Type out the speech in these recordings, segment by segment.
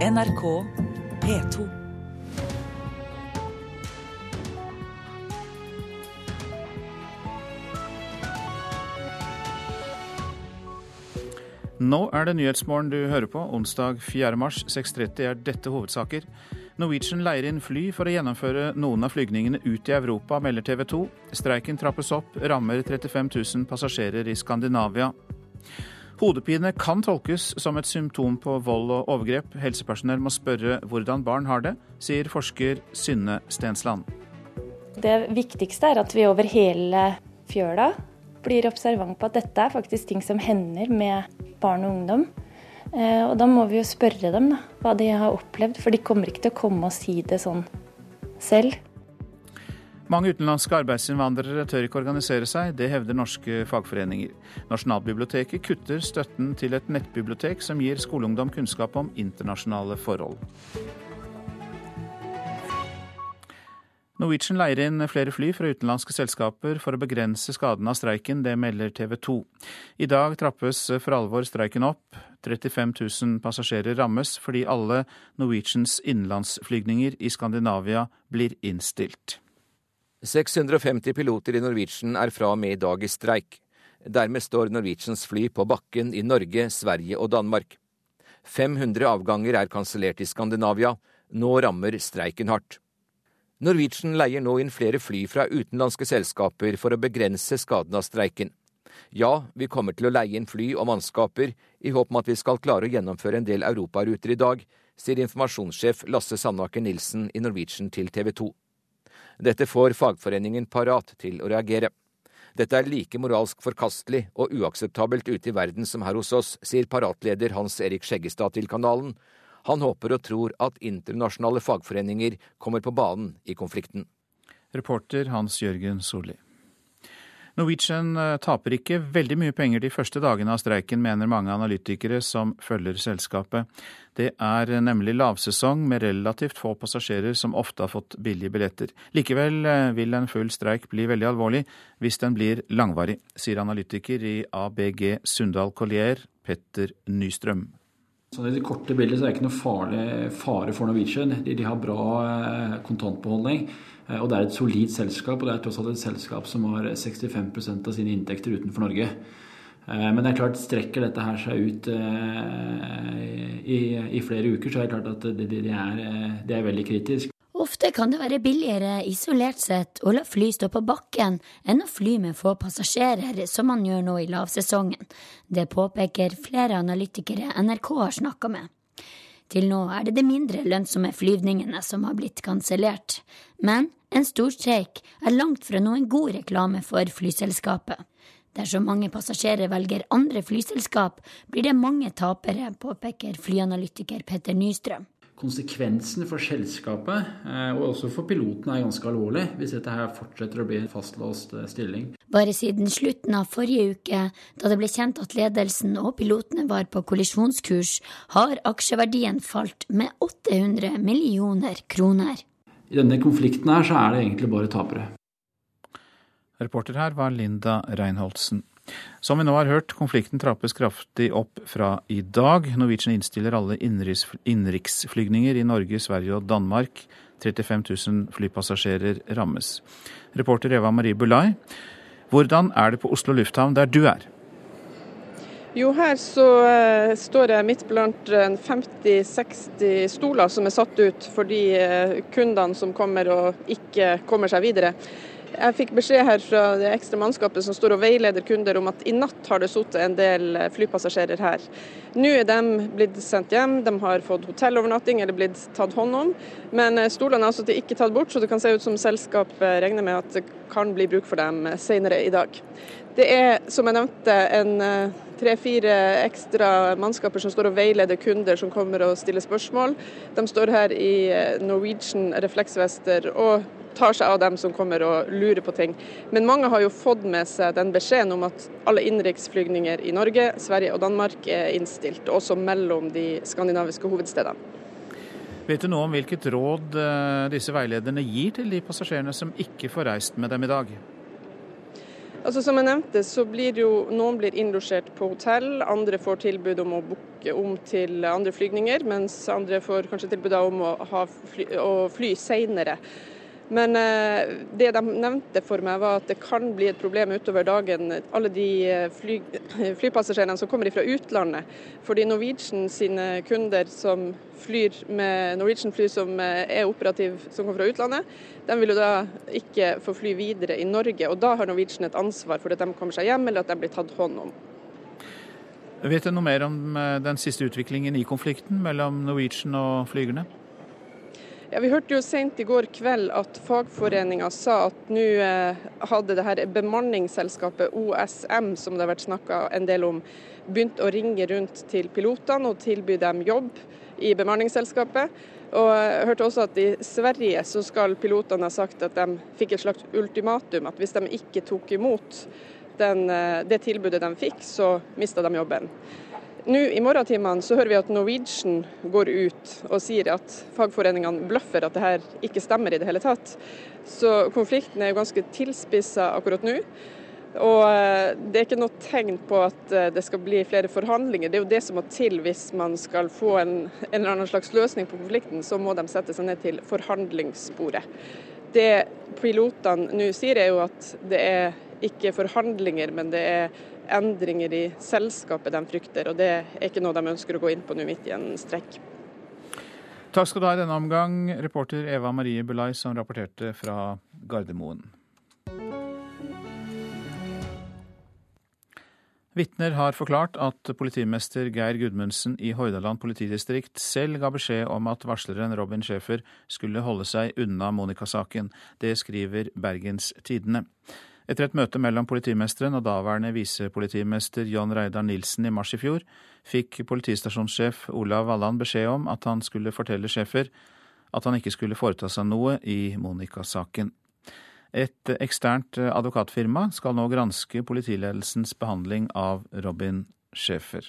NRK P2. Nå er det Nyhetsmorgen du hører på. Onsdag 4. mars 6.30 er dette hovedsaker. Norwegian leier inn fly for å gjennomføre noen av flygningene ut i Europa, melder TV 2. Streiken trappes opp, rammer 35 000 passasjerer i Skandinavia. Hodepine kan tolkes som et symptom på vold og overgrep. Helsepersonell må spørre hvordan barn har det, sier forsker Synne Stensland. Det viktigste er at vi over hele fjøla blir observant på at dette er faktisk ting som hender med barn og ungdom. Eh, og da må vi jo spørre dem da, hva de har opplevd, for de kommer ikke til å komme og si det sånn selv. Mange utenlandske arbeidsinnvandrere tør ikke organisere seg, det hevder norske fagforeninger. Nasjonalbiblioteket kutter støtten til et nettbibliotek som gir skoleungdom kunnskap om internasjonale forhold. Norwegian leier inn flere fly fra utenlandske selskaper for å begrense skadene av streiken, det melder TV 2. I dag trappes for alvor streiken opp. 35 000 passasjerer rammes fordi alle Norwegians innenlandsflygninger i Skandinavia blir innstilt. 650 piloter i Norwegian er fra og med i dag i streik. Dermed står Norwegians fly på bakken i Norge, Sverige og Danmark. 500 avganger er kansellert i Skandinavia. Nå rammer streiken hardt. Norwegian leier nå inn flere fly fra utenlandske selskaper for å begrense skaden av streiken. Ja, vi kommer til å leie inn fly og mannskaper i håp om at vi skal klare å gjennomføre en del europaruter i dag, sier informasjonssjef Lasse Sandaker Nilsen i Norwegian til TV 2. Dette får fagforeningen Parat til å reagere. Dette er like moralsk forkastelig og uakseptabelt ute i verden som her hos oss, sier Parat-leder Hans Erik Skjeggestad til kanalen, han håper og tror at internasjonale fagforeninger kommer på banen i konflikten. Reporter Hans Jørgen Solli. Norwegian eh, taper ikke veldig mye penger de første dagene av streiken, mener mange analytikere som følger selskapet. Det er nemlig lavsesong med relativt få passasjerer som ofte har fått billige billetter. Likevel eh, vil en full streik bli veldig alvorlig hvis den blir langvarig, sier analytiker i ABG Sundal Collier, Petter Nystrøm. Så I det korte bildet er det ikke noe farlig, fare for Norwegian. De, de har bra eh, kontantbeholdning. Eh, og det er et solid selskap. Og det er tross alt et selskap som har 65% av sine inntekter utenfor Norge. Eh, men det er klart, strekker dette her seg ut i, i flere uker, så er det klart at det, det, er, det er veldig kritisk. Ofte kan det være billigere isolert sett å la fly stå på bakken enn å fly med få passasjerer, som man gjør nå i lavsesongen. Det påpeker flere analytikere NRK har snakka med. Til nå er det de mindre lønnsomme flyvningene som har blitt kansellert, men en storstreik er langt fra noen god reklame for flyselskapet. Dersom mange passasjerer velger andre flyselskap, blir det mange tapere, påpeker flyanalytiker Petter Nystrøm Konsekvensen for selskapet eh, og også for pilotene er ganske alvorlig hvis dette her fortsetter å bli en fastlåst eh, stilling. Bare siden slutten av forrige uke, da det ble kjent at ledelsen og pilotene var på kollisjonskurs, har aksjeverdien falt med 800 millioner kroner. I denne konflikten her så er det egentlig bare tapere. Reporter her var Linda Reinholdsen. Som vi nå har hørt, konflikten trappes kraftig opp fra i dag. Norwegian innstiller alle innenriksflygninger i Norge, Sverige og Danmark. 35 000 flypassasjerer rammes. Reporter Eva Marie Bulai, hvordan er det på Oslo lufthavn der du er? Jo, her så uh, står jeg midt blant 50-60 stoler som er satt ut for de uh, kundene som kommer og ikke kommer seg videre. Jeg fikk beskjed her fra det ekstra mannskapet som står og veileder kunder om at i natt har det sittet en del eh, flypassasjerer her. Nå er de blitt sendt hjem, de har fått hotellovernatting eller blitt tatt hånd om. Men eh, stolene er altså ikke tatt bort, så det kan se ut som selskapet regner med at det kan bli bruk for dem eh, senere i dag. Det er, som jeg nevnte, en tre-fire ekstra mannskaper som står og veileder kunder som kommer og stiller spørsmål. De står her i Norwegian refleksvester og tar seg av dem som kommer og lurer på ting. Men mange har jo fått med seg den beskjeden om at alle innenriksflygninger i Norge, Sverige og Danmark er innstilt, også mellom de skandinaviske hovedstedene. Vet du noe om hvilket råd eh, disse veilederne gir til de passasjerene som ikke får reist med dem i dag? Altså Som jeg nevnte, så blir jo noen blir innlosjert på hotell, andre får tilbud om å booke om til andre flygninger, mens andre får kanskje tilbud om å, fly, å fly senere. Men eh, det de nevnte for meg var at det kan bli et problem utover dagen. Alle de eh, fly, flypassasjerene som kommer fra utlandet. Fordi Norwegian sine kunder som flyr med Norwegian-fly som eh, er operativ som kommer fra utlandet, de vil jo da ikke få fly videre i Norge. Og da har Norwegian et ansvar for at de kommer seg hjem, eller at de blir tatt hånd om. Vet du noe mer om den siste utviklingen i konflikten mellom Norwegian og flygerne? Ja, Vi hørte jo sent i går kveld at fagforeninga sa at nå eh, hadde det her bemanningsselskapet OSM, som det har vært snakka en del om, begynt å ringe rundt til pilotene og tilby dem jobb i bemanningsselskapet. Og jeg hørte også at i Sverige så skal pilotene ha sagt at de fikk et slags ultimatum. At hvis de ikke tok imot den, eh, det tilbudet de fikk, så mista de jobben. Nå I morgentimene så hører vi at Norwegian går ut og sier at fagforeningene bløffer at det her ikke stemmer i det hele tatt. Så konflikten er jo ganske tilspissa akkurat nå. Og eh, det er ikke noe tegn på at eh, det skal bli flere forhandlinger. Det er jo det som må til hvis man skal få en, en eller annen slags løsning på konflikten. Så må de sette seg ned til forhandlingsbordet. Det pilotene nå sier er jo at det er ikke forhandlinger, men det er endringer i selskapet de frykter. og Det er ikke noe de ønsker å gå inn på nå midt i en streik. Takk skal du ha i denne omgang, reporter Eva Marie Bulai, som rapporterte fra Gardermoen. Vitner har forklart at politimester Geir Gudmundsen i Hordaland politidistrikt selv ga beskjed om at varsleren Robin Schæfer skulle holde seg unna Monica-saken. Det skriver Bergens Tidende. Etter et møte mellom politimesteren og daværende visepolitimester John Reidar Nilsen i mars i fjor, fikk politistasjonssjef Olav Valland beskjed om at han skulle fortelle sjefer at han ikke skulle foreta seg noe i Monica-saken. Et eksternt advokatfirma skal nå granske politiledelsens behandling av Robin Schæfer.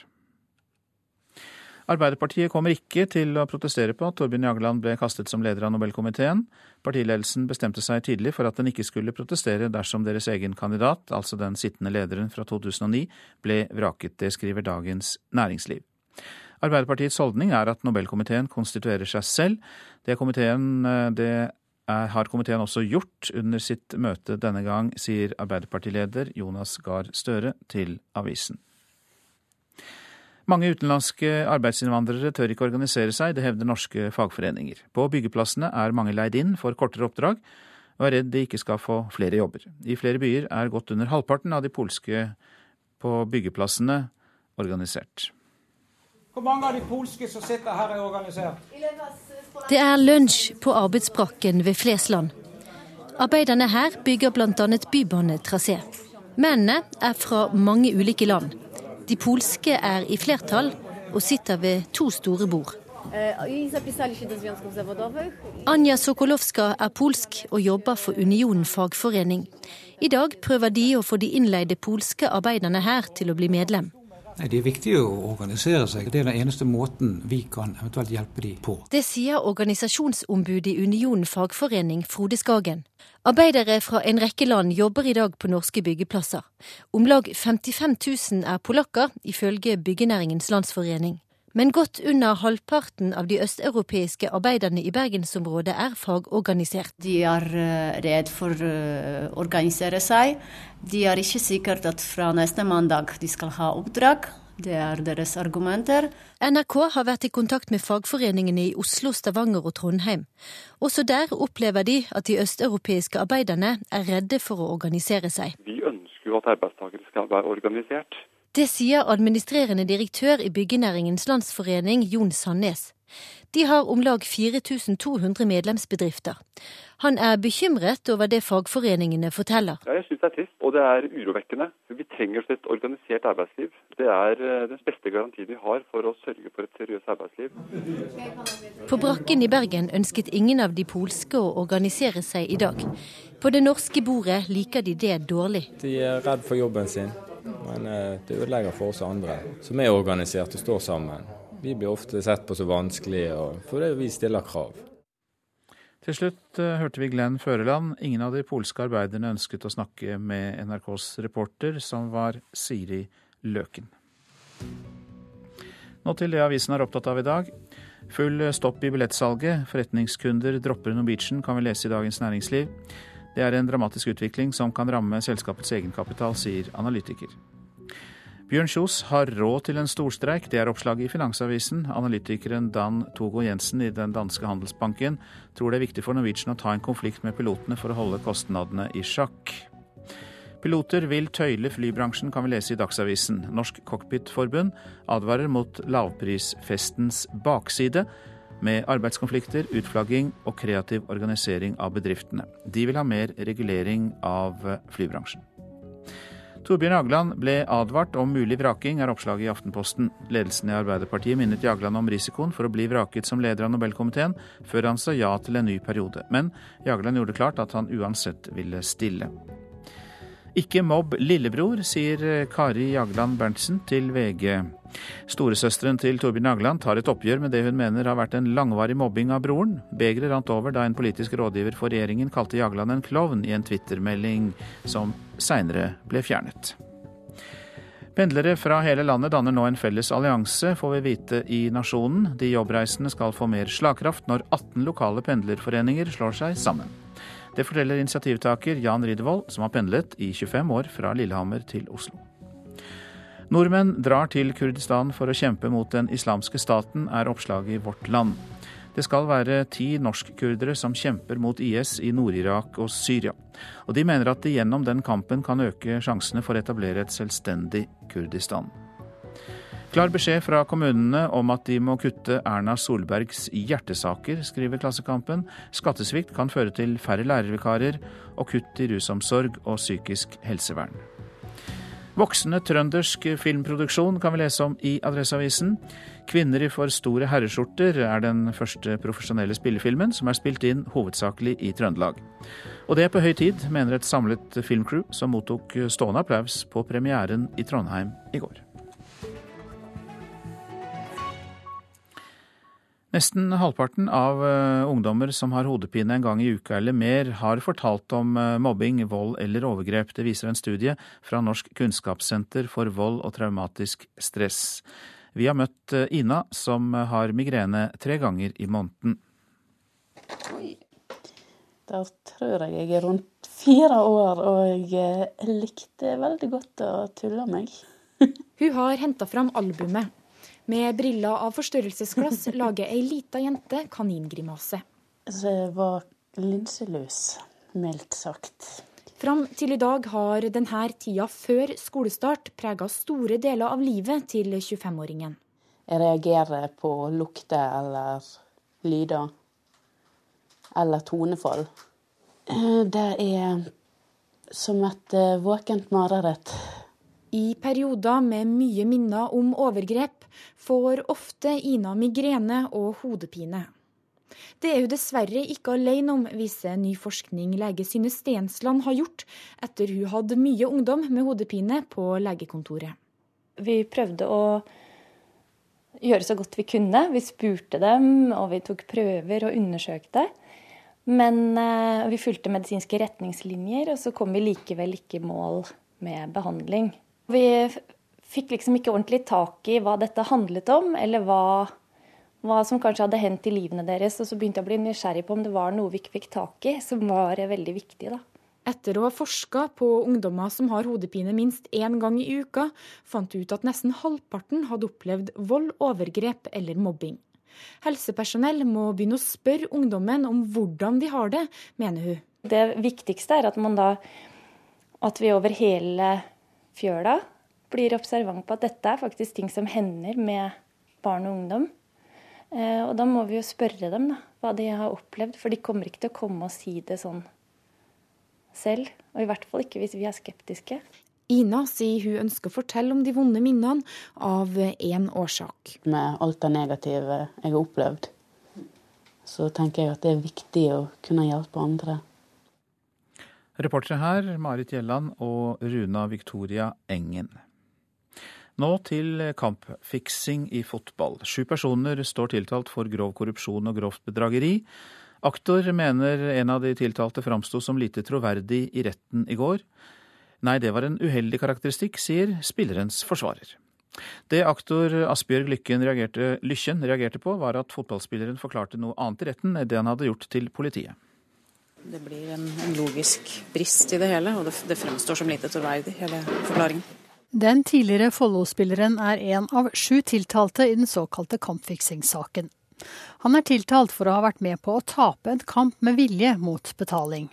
Arbeiderpartiet kommer ikke til å protestere på at Torbjørn Jagland ble kastet som leder av Nobelkomiteen. Partiledelsen bestemte seg tidlig for at den ikke skulle protestere dersom deres egen kandidat, altså den sittende lederen fra 2009, ble vraket. Det skriver Dagens Næringsliv. Arbeiderpartiets holdning er at Nobelkomiteen konstituerer seg selv. Det, komiteen, det er, har komiteen også gjort under sitt møte denne gang, sier Arbeiderpartileder Jonas Gahr Støre til avisen. Mange utenlandske arbeidsinnvandrere tør ikke organisere seg, det hevder norske fagforeninger. På byggeplassene er mange leid inn for kortere oppdrag, og er redd de ikke skal få flere jobber. I flere byer er godt under halvparten av de polske på byggeplassene organisert. Hvor mange av de polske som sitter her, er organisert? Det er lunsj på arbeidsbrakken ved Flesland. Arbeiderne her bygger bl.a. bybanetrasé. Mennene er fra mange ulike land. De polske er i flertall og sitter ved to store bord. Anja Sokolowska er polsk og jobber for Unionen fagforening. I dag prøver de å få de innleide polske arbeiderne her til å bli medlem. Det er viktig å organisere seg. Det er den eneste måten vi kan eventuelt hjelpe dem på. Det sier organisasjonsombudet i Unionen fagforening, Frode Skagen. Arbeidere fra en rekke land jobber i dag på norske byggeplasser. Om lag 55 000 er polakker, ifølge Byggenæringens Landsforening. Men godt under halvparten av de østeuropeiske arbeiderne i bergensområdet er fagorganisert. De er uh, redd for å uh, organisere seg. De er ikke sikkert at fra neste mandag de skal ha oppdrag. Det er deres argumenter. NRK har vært i kontakt med fagforeningene i Oslo, Stavanger og Trondheim. Også der opplever de at de østeuropeiske arbeiderne er redde for å organisere seg. Vi ønsker jo at arbeidstakere skal være organisert. Det sier administrerende direktør i Byggenæringens Landsforening, Jon Sandnes. De har om lag 4200 medlemsbedrifter. Han er bekymret over det fagforeningene forteller. Ja, jeg syns det er trist, og det er urovekkende. Vi trenger et organisert arbeidsliv. Det er eh, den beste garantien vi har for å sørge for et seriøst arbeidsliv. På brakken i Bergen ønsket ingen av de polske å organisere seg i dag. På det norske bordet liker de det dårlig. De er redd for jobben sin. Men eh, det ødelegger for oss andre, som er organisert og står sammen. Vi blir ofte sett på så vanskelig fordi vi stiller krav. Til slutt eh, hørte vi Glenn Føreland. Ingen av de polske arbeiderne ønsket å snakke med NRKs reporter, som var Siri Løken. Nå til det avisen er opptatt av i dag. Full stopp i billettsalget. Forretningskunder dropper Norwegian, kan vi lese i Dagens Næringsliv. Det er en dramatisk utvikling som kan ramme selskapets egenkapital, sier analytiker. Bjørn Kjos har råd til en storstreik, det er oppslaget i Finansavisen. Analytikeren Dan Togo Jensen i den danske handelsbanken tror det er viktig for Norwegian å ta en konflikt med pilotene for å holde kostnadene i sjakk. Piloter vil tøyle flybransjen, kan vi lese i Dagsavisen. Norsk Cockpitforbund advarer mot lavprisfestens bakside, med arbeidskonflikter, utflagging og kreativ organisering av bedriftene. De vil ha mer regulering av flybransjen. Torbjørn Jagland ble advart om mulig vraking, er oppslaget i Aftenposten. Ledelsen i Arbeiderpartiet minnet Jagland om risikoen for å bli vraket som leder av Nobelkomiteen, før han sa ja til en ny periode. Men Jagland gjorde klart at han uansett ville stille. Ikke mobb lillebror, sier Kari Jagland Berntsen til VG. Storesøsteren til Torbjørn Jagland tar et oppgjør med det hun mener har vært en langvarig mobbing av broren. Begeret rant over da en politisk rådgiver for regjeringen kalte Jagland en klovn i en twittermelding som seinere ble fjernet. Pendlere fra hele landet danner nå en felles allianse, får vi vite i Nasjonen. De jobbreisende skal få mer slagkraft når 18 lokale pendlerforeninger slår seg sammen. Det forteller initiativtaker Jan Riddervold, som har pendlet i 25 år fra Lillehammer til Oslo. Nordmenn drar til Kurdistan for å kjempe mot den islamske staten, er oppslaget i Vårt Land. Det skal være ti norskkurdere som kjemper mot IS i Nord-Irak og Syria. Og de mener at de gjennom den kampen kan øke sjansene for å etablere et selvstendig Kurdistan. Klar beskjed fra kommunene om at de må kutte Erna Solbergs hjertesaker, skriver Klassekampen. Skattesvikt kan føre til færre lærervikarer og kutt i rusomsorg og psykisk helsevern. Voksende trøndersk filmproduksjon kan vi lese om i Adresseavisen. 'Kvinner i for store herreskjorter' er den første profesjonelle spillefilmen som er spilt inn hovedsakelig i Trøndelag. Og det er på høy tid, mener et samlet filmcrew som mottok stående applaus på premieren i Trondheim i går. Nesten halvparten av uh, ungdommer som har hodepine en gang i uka eller mer, har fortalt om uh, mobbing, vold eller overgrep. Det viser en studie fra Norsk kunnskapssenter for vold og traumatisk stress. Vi har møtt uh, Ina, som har migrene tre ganger i måneden. Oi. Da tror jeg jeg er rundt fire år, og jeg likte veldig godt å tulle meg. Hun har henta fram albumet med briller av forstørrelsesglass lager ei lita jente kaningrimase. Det var linselus, mildt sagt. Fram til i dag har denne tida før skolestart prega store deler av livet til 25-åringen. Jeg reagerer på lukter eller lyder. Eller tonefall. Det er som et våkent mareritt. I perioder med mye minner om overgrep får ofte Ina migrene og hodepine. Det er hun dessverre ikke alene om, viser ny forskning lege Synne Stensland har gjort etter hun hadde mye ungdom med hodepine på legekontoret. Vi prøvde å gjøre så godt vi kunne. Vi spurte dem, og vi tok prøver og undersøkte. Men uh, vi fulgte medisinske retningslinjer, og så kom vi likevel ikke i mål med behandling. Vi fikk liksom ikke ordentlig tak i hva dette handlet om, eller hva, hva som kanskje hadde hendt i livene deres. Og så begynte jeg å bli nysgjerrig på om det var noe vi ikke fikk tak i, som var veldig viktig. da. Etter å ha forska på ungdommer som har hodepine minst én gang i uka, fant du ut at nesten halvparten hadde opplevd vold, overgrep eller mobbing. Helsepersonell må begynne å spørre ungdommen om hvordan de har det, mener hun. Det viktigste er at man da at vi over hele fjøla blir observant på at dette er faktisk ting som hender med barn og ungdom. Eh, og da må vi jo spørre dem da, hva de har opplevd, for de kommer ikke til å komme og si det sånn selv. Og i hvert fall ikke hvis vi er skeptiske. Ina sier hun ønsker å fortelle om de vonde minnene av én årsak. Med alt det negative jeg har opplevd, så tenker jeg at det er viktig å kunne hjelpe andre. Reportere her Marit Gjelland og Runa Victoria Engen. Nå til kampfiksing i fotball. Sju personer står tiltalt for grov korrupsjon og grovt bedrageri. Aktor mener en av de tiltalte framsto som lite troverdig i retten i går. Nei, det var en uheldig karakteristikk, sier spillerens forsvarer. Det aktor Asbjørg Lykken reagerte, Lykken reagerte på, var at fotballspilleren forklarte noe annet i retten enn det han hadde gjort til politiet. Det blir en, en logisk brist i det hele, og det, det fremstår som lite troverdig, hele forklaringen. Den tidligere Follo-spilleren er en av sju tiltalte i den såkalte kampfiksingssaken. Han er tiltalt for å ha vært med på å tape en kamp med vilje mot betaling.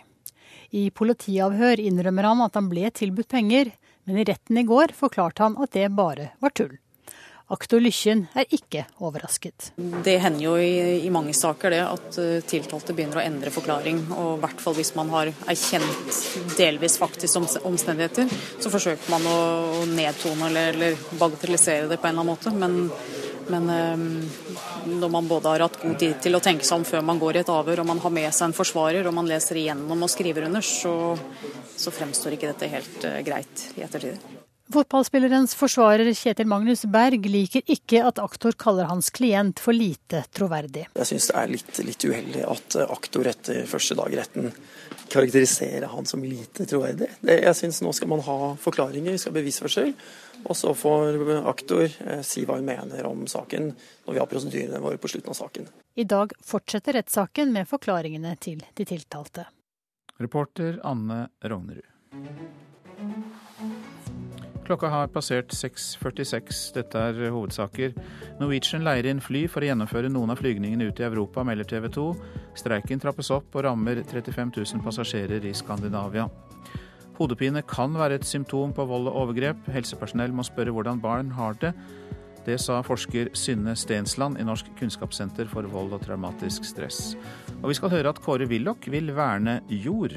I politiavhør innrømmer han at han ble tilbudt penger, men i retten i går forklarte han at det bare var tull. Aktor Lykkjen er ikke overrasket. Det hender jo i, i, mange saker det at eh, tiltalte begynner å endre forklaring. og I hvert fall hvis man har erkjent delvis faktiske omstendigheter, så forsøker man å, nedtone eller, eller, bagatellisere det på en eller annen måte. Men, men um, når man både har hatt god tid til å tenke seg om før man går i et avhør, og man har med seg en forsvarer og man leser igjennom og skriver under, så, så fremstår ikke dette helt uh, greit i ettertid. Fotballspillerens forsvarer Kjetil Magnus Berg liker ikke at aktor kaller hans klient for lite troverdig. Jeg syns det er litt, litt, uheldig at aktor etter første dag i retten karakteriserer han som lite troverdig. Det, jeg syns nå skal man ha forklaringer, skal for seg. Og så får aktor eh, si hva hun mener om saken når vi har prosedyrene våre på slutten av saken. I dag fortsetter rettssaken med forklaringene til de tiltalte. Reporter Anne Rognerud. Klokka har passert 6.46. Dette er hovedsaker. Norwegian leier inn fly for å gjennomføre noen av flygningene ut i Europa, melder TV 2. Streiken trappes opp og rammer 35 000 passasjerer i Skandinavia. Hodepine kan være et symptom på vold og overgrep. Helsepersonell må spørre hvordan barn har det. Det sa forsker Synne Stensland i Norsk kunnskapssenter for vold og traumatisk stress. Og vi skal høre at Kåre Willoch vil verne jord.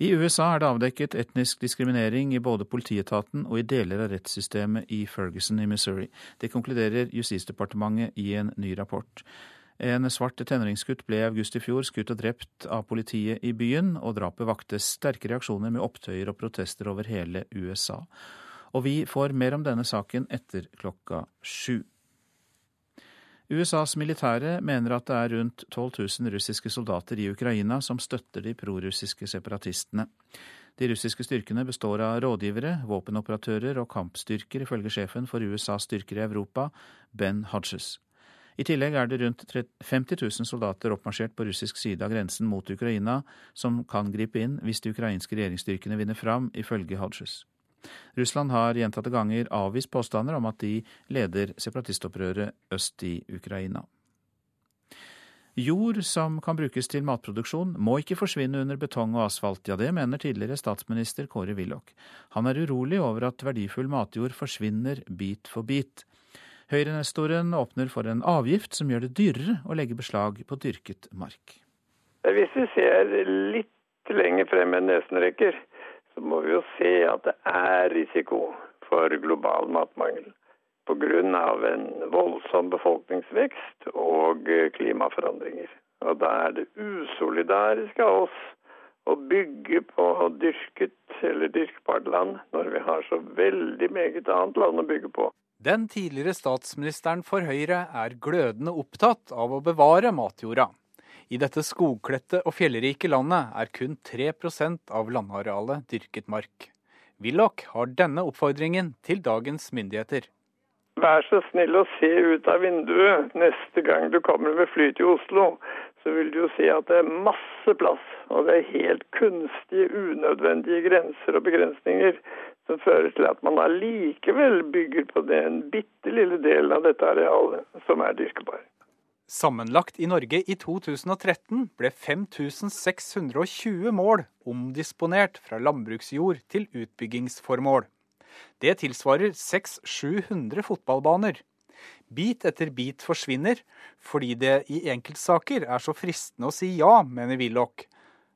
I USA er det avdekket etnisk diskriminering i både politietaten og i deler av rettssystemet i Ferguson i Missouri. Det konkluderer Justisdepartementet i en ny rapport. En svart tenåringsgutt ble i august i fjor skutt og drept av politiet i byen, og drapet vakte sterke reaksjoner med opptøyer og protester over hele USA. Og vi får mer om denne saken etter klokka sju. USAs militære mener at det er rundt 12 000 russiske soldater i Ukraina som støtter de prorussiske separatistene. De russiske styrkene består av rådgivere, våpenoperatører og kampstyrker, ifølge sjefen for USAs styrker i Europa, Ben Hodges. I tillegg er det rundt 50 000 soldater oppmarsjert på russisk side av grensen mot Ukraina, som kan gripe inn hvis de ukrainske regjeringsstyrkene vinner fram, ifølge Hodges. Russland har gjentatte ganger avvist påstander om at de leder separatistopprøret øst i Ukraina. Jord som kan brukes til matproduksjon, må ikke forsvinne under betong og asfalt. Ja, det mener tidligere statsminister Kåre Willoch. Han er urolig over at verdifull matjord forsvinner bit for bit. Høyre-nestoren åpner for en avgift som gjør det dyrere å legge beslag på dyrket mark. Hvis vi ser litt lenger frem enn nesen rekker, så må vi jo se at det er risiko for global matmangel. Pga. en voldsom befolkningsvekst og klimaforandringer. Og Da er det usolidarisk av oss å bygge på dyrket eller dyrkbart land, når vi har så veldig meget annet land å bygge på. Den tidligere statsministeren for Høyre er glødende opptatt av å bevare matjorda. I dette skogkledte og fjellrike landet er kun 3% av landarealet dyrket mark. Willoch har denne oppfordringen til dagens myndigheter. Vær så snill å se ut av vinduet neste gang du kommer med fly til Oslo. Så vil du jo se at det er masse plass, og det er helt kunstige, unødvendige grenser og begrensninger som fører til at man allikevel bygger på den bitte lille delen av dette arealet som er dyrkbar. Sammenlagt i Norge i 2013 ble 5620 mål omdisponert fra landbruksjord til utbyggingsformål. Det tilsvarer 600-700 fotballbaner. Bit etter bit forsvinner, fordi det i enkeltsaker er så fristende å si ja, mener Willoch,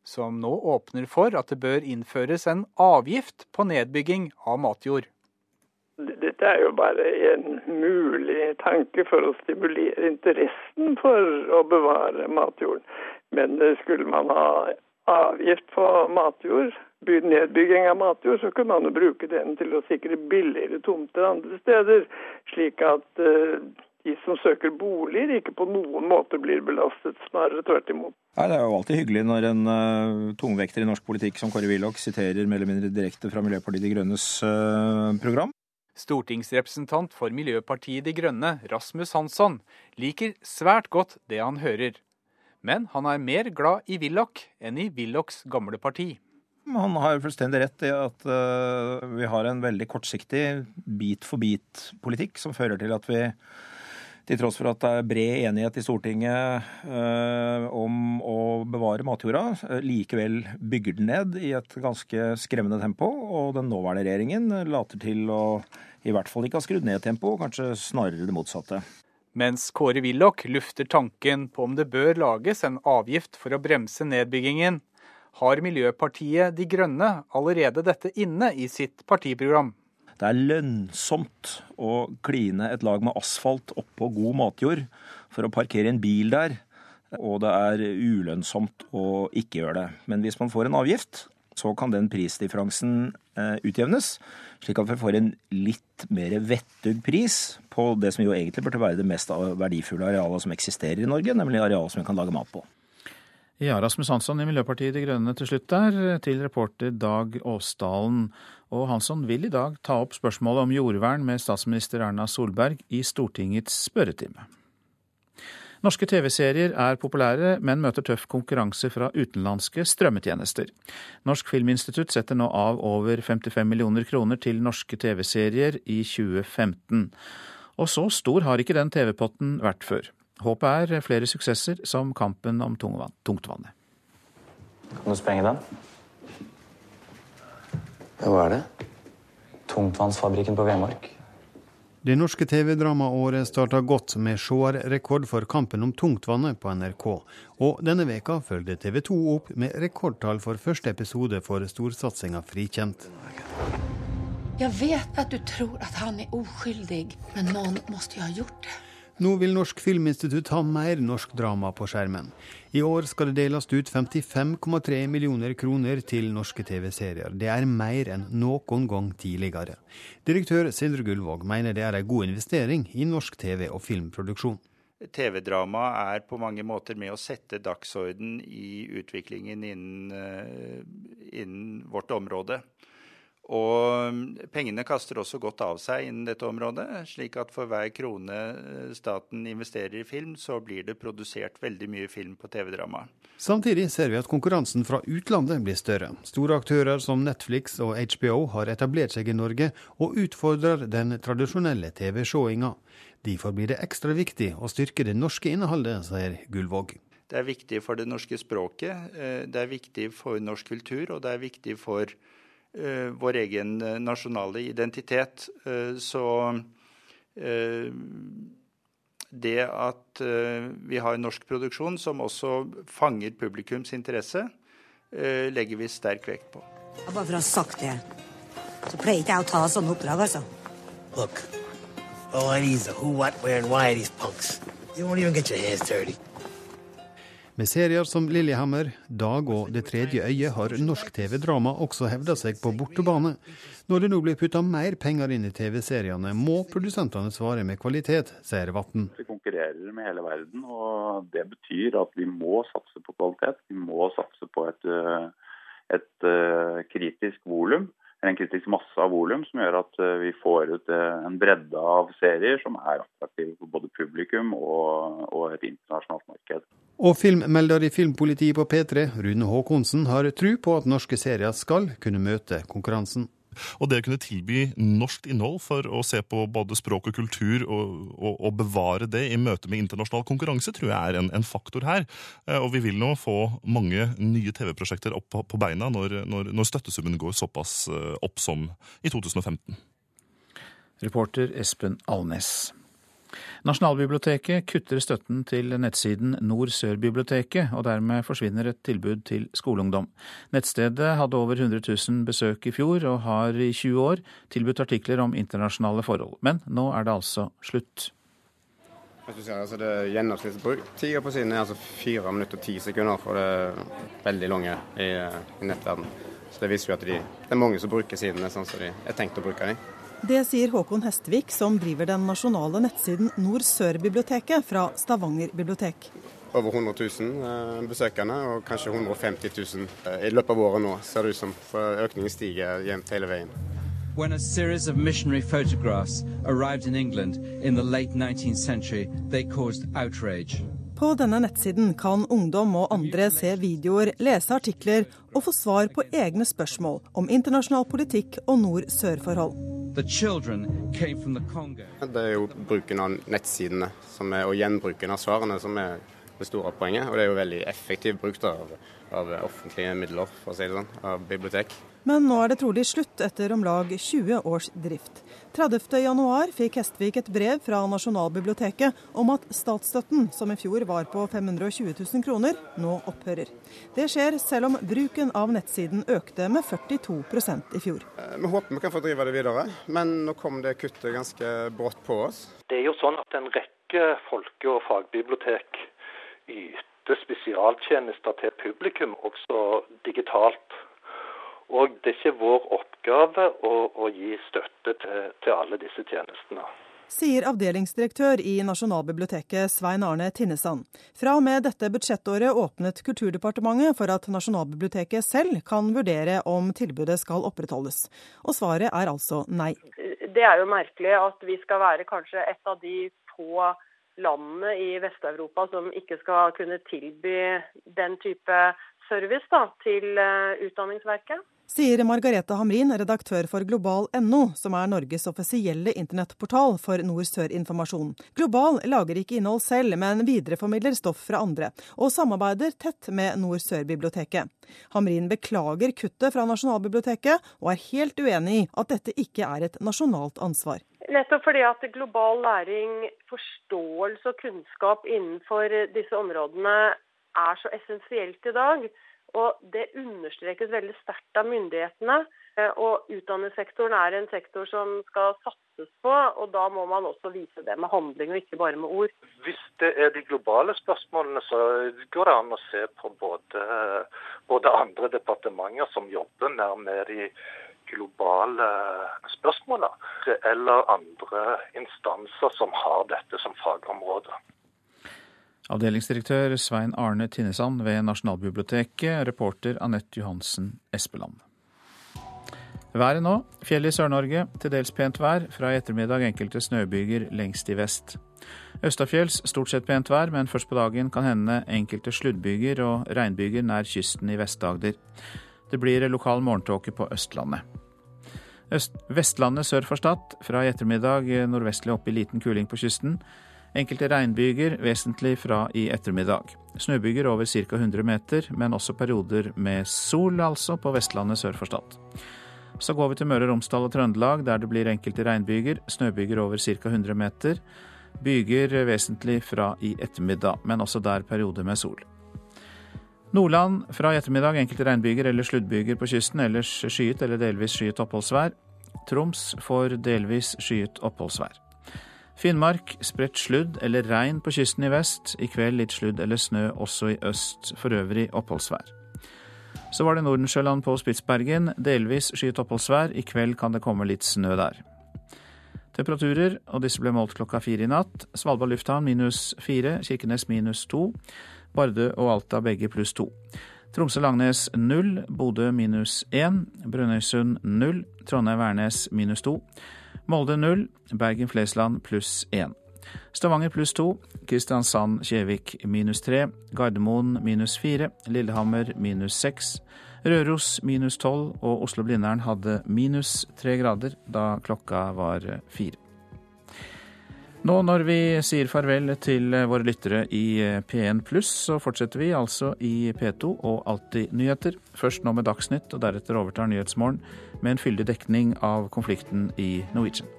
som nå åpner for at det bør innføres en avgift på nedbygging av matjord. Dette er jo bare en mulig tanke for å stimulere interessen for å bevare matjorden. Men skulle man ha avgift på matjord, nedbygging av matjord, så kunne man jo bruke den til å sikre billigere tomter andre steder. Slik at uh, de som søker boliger, ikke på noen måte blir belastet. Snarere tvert imot. Nei, Det er jo alltid hyggelig når en uh, tungvekter i norsk politikk som Kåre Willoch siterer mer eller mindre direkte fra Miljøpartiet De Grønnes uh, program. Stortingsrepresentant for Miljøpartiet De Grønne, Rasmus Hansson, liker svært godt det han hører. Men han er mer glad i Willoch enn i Willochs gamle parti. Han har fullstendig rett i at uh, vi har en veldig kortsiktig bit-for-bit-politikk som fører til at vi til tross for at det er bred enighet i Stortinget eh, om å bevare matjorda, uh, likevel bygger den ned i et ganske skremmende tempo. Og den nåværende regjeringen later til å i hvert fall ikke ha skrudd ned tempoet, kanskje snarere det motsatte. Mens Kåre Willoch lufter tanken på om det bør lages en avgift for å bremse nedbyggingen, har Miljøpartiet De Grønne allerede dette inne i sitt partiprogram. Det er lønnsomt å kline et lag med asfalt oppå god matjord for å parkere en bil der, og det er ulønnsomt å ikke gjøre det. Men hvis man får en avgift, så kan den prisdifferansen eh, utjevnes, slik at vi får en litt mer vettug pris på det som jo egentlig burde være det mest verdifulle arealet som eksisterer i Norge, nemlig arealet som vi kan lage mat på. Ja, Rasmus Hansson i Miljøpartiet De Grønne til slutt der, til reporter Dag Åsdalen. Og Hansson vil i dag ta opp spørsmålet om jordvern med statsminister Erna Solberg i Stortingets spørretime. Norske TV-serier er populære, men møter tøff konkurranse fra utenlandske strømmetjenester. Norsk Filminstitutt setter nå av over 55 millioner kroner til norske TV-serier i 2015. Og så stor har ikke den TV-potten vært før. Håpet er flere suksesser, som kampen om tungtvannet. Kan du sprenge den? Ja, hva er det? Tungtvannsfabrikken på Vemork. Det norske TV-dramaåret starta godt med seerrekord for Kampen om tungtvannet på NRK. Og denne veka følgde TV 2 opp med rekordtall for første episode for storsatsinga Frikjent. Jeg vet at du tror at han er uskyldig, men noen måtte jo ha gjort det. Nå vil Norsk Filminstitutt ha mer norsk drama på skjermen. I år skal det deles ut 55,3 millioner kroner til norske TV-serier. Det er mer enn noen gang tidligere. Direktør Sindre Gullvåg mener det er en god investering i norsk TV- og filmproduksjon. TV-drama er på mange måter med å sette dagsorden i utviklingen innen, eh, innen vårt område. Og mm, pengene kaster også godt av seg innen dette området, slik at for hver krone eh, staten investerer i film, så blir det produsert veldig mye film på TV-drama. Samtidig ser vi at konkurransen fra utlandet blir større. Store aktører som Netflix og HBO har etablert seg i Norge og utfordrer den tradisjonelle TV-seinga. Derfor blir det ekstra viktig å styrke det norske innholdet, sier Gullvåg. Det er viktig for det norske språket, eh, det er viktig for norsk kultur, og det er viktig for vår egen eh, nasjonale identitet. Eh, så det at vi har norsk produksjon som også fanger publikums interesse, legger vi sterk vekt på. Bare for å ha sagt det, så pleier ikke jeg å ta sånne oppdrag, altså. Look, all I need is a who, what, where, and why are these punks. You won't even get your hands dirty. Med serier som Lillehammer, Dag og Det tredje øyet har norsk TV-drama også hevda seg på bortebane. Når det nå blir putta mer penger inn i TV-seriene, må produsentene svare med kvalitet, sier Vatn. Vi konkurrerer med hele verden, og det betyr at vi må satse på kvalitet. Vi må satse på et, eh, et eh, kritisk volum en kritisk masse av volum som gjør at eh, vi får ut eh, en bredde av serier som er attraktive for både publikum og, og et internasjonalt marked. Og filmmelder i Filmpolitiet på P3, Rune Haakonsen, har tro på at norske serier skal kunne møte konkurransen. Og det å kunne tilby norsk innhold for å se på både språk og kultur og, og, og bevare det i møte med internasjonal konkurranse, tror jeg er en, en, faktor her. Eh, og vi vil nå få mange nye TV-prosjekter opp på, på beina når, når, når, støttesummen går såpass eh, opp som i 2015. Reporter Espen Alnes. Nasjonalbiblioteket kutter støtten til nettsiden Nord-Sør-biblioteket, og dermed forsvinner et tilbud til skoleungdom. Nettstedet hadde over 100 000 besøk i fjor, og har i 20 år tilbudt artikler om internasjonale forhold. Men nå er det altså slutt. Hvis du ser, altså det Gjennomsnittsbruktida på siden er altså 4 minutter og 10 sekunder, for det er veldig lange i, i nettverden. Så det viser jo at de, det er mange som bruker sidene sånn som de er tenkt å bruke dem. Det sier Håkon Hestvik, som driver den nasjonale nettsiden Nord-Sør-biblioteket fra Stavanger bibliotek. Over 100 000 eh, besøkende, og kanskje 150 000 eh, i løpet av året nå, ser det ut som. For økningen stiger jevnt hele veien. When a series of missionary photographs arrived in England in the late 19th century, they caused outrage. På denne nettsiden kan ungdom og andre se videoer, lese artikler og få svar på egne spørsmål om internasjonal politikk og nord-sør-forhold. Det er jo bruken av nettsidene er, og gjenbruken av svarene som er det store poenget. Og det er jo veldig effektiv bruk av, av offentlige midler, for å si det sånn, av bibliotek. Men nå er det trolig slutt etter om lag 20 års drift. 30.1 fikk Hestvik et brev fra Nasjonalbiblioteket om at statsstøtten, som i fjor var på 520 000 kroner, nå opphører. Det skjer selv om bruken av nettsiden økte med 42% i fjor. Eh, vi håper vi kan få drive det videre, men nå kom det kuttet ganske brått på oss. Det er jo sånn at en rekke folke- og fagbibliotek yter spesialtjenester til publikum, også digitalt. Og det er ikke vår oppgave å, å gi støtte til, til, alle disse tjenestene. Sier avdelingsdirektør i Nasjonalbiblioteket Svein Arne Tinnesand. Fra og med dette budsjettåret åpnet Kulturdepartementet for at Nasjonalbiblioteket selv kan vurdere om tilbudet skal opprettholdes. Og svaret er altså nei. Det er jo merkelig at vi skal være kanskje et av de få landene i Vest-Europa som ikke skal kunne tilby den type service da, til eh, Utdanningsverket sier Margarete Hamrin, redaktør for global.no, som er Norges offisielle internettportal for nord-sør-informasjon. Global lager ikke innhold selv, men videreformidler stoff fra andre, og samarbeider tett med Nord-Sør-biblioteket. Hamrin beklager kuttet fra Nasjonalbiblioteket, og er helt uenig i at dette ikke er et nasjonalt ansvar. Nettopp fordi at global læring, forståelse og kunnskap innenfor disse områdene er så essensielt i dag. Og det understrekes veldig sterkt av myndighetene. Eh, og utdanningssektoren er en sektor som skal satses på, og da må man også vise det med handling og ikke bare med ord. Hvis det er de globale spørsmålene, så går det an å se på både, både andre departementer som jobber mer med de globale spørsmålene, eller andre instanser som har dette som fagområde. Avdelingsdirektør Svein Arne Tinnesand ved Nasjonalbiblioteket, reporter Anette Johansen Espeland. Været nå. Fjell i Sør-Norge, til dels pent vær. Fra i ettermiddag enkelte snøbyger lengst i vest. Østafjells stort sett pent vær, men først på dagen kan hende enkelte sluddbyger og regnbyger nær kysten i Vest-Agder. Det blir lokal morgentåke på Østlandet. Øst Vestlandet sør for Stad. Fra i ettermiddag nordvestlig opp i liten kuling på kysten. Enkelte regnbyger vesentlig fra i ettermiddag. Snøbyger over ca. 100 meter, men også perioder med sol, altså, på Vestlandet sør for Stad. Så går vi til Møre og Romsdal og Trøndelag, der det blir enkelte regnbyger. Snøbyger over ca. 100 meter. Byger vesentlig fra i ettermiddag, men også der perioder med sol. Nordland fra i ettermiddag enkelte regnbyger eller sluddbyger på kysten, ellers skyet eller delvis skyet oppholdsvær. Troms får delvis skyet oppholdsvær. Finnmark spredt sludd eller regn på kysten i vest. I kveld litt sludd eller snø også i øst. For øvrig oppholdsvær. Så var det Nordensjøland på Spitsbergen. Delvis skyet oppholdsvær. I kveld kan det komme litt snø der. Temperaturer, og disse ble målt klokka fire i natt. Svalbard lufthavn minus fire, Kirkenes minus to. Bardø og Alta begge pluss to. Tromsø-Langnes null, Bodø minus én. Brønnøysund null, Trondheim-Værnes minus to. Molde 0, Bergen-Flesland pluss 1. Stavanger pluss 2, Kristiansand-Kjevik minus 3, Gardermoen minus 4, Lillehammer minus 6, Røros minus 12 og Oslo-Blindern hadde minus 3 grader da klokka var 4. Nå når vi sier farvel til våre lyttere i P1 pluss, så fortsetter vi altså i P2 og Alltid nyheter. Først nå med Dagsnytt, og deretter overtar Nyhetsmorgen med en fyldig dekning av konflikten i Norwegian.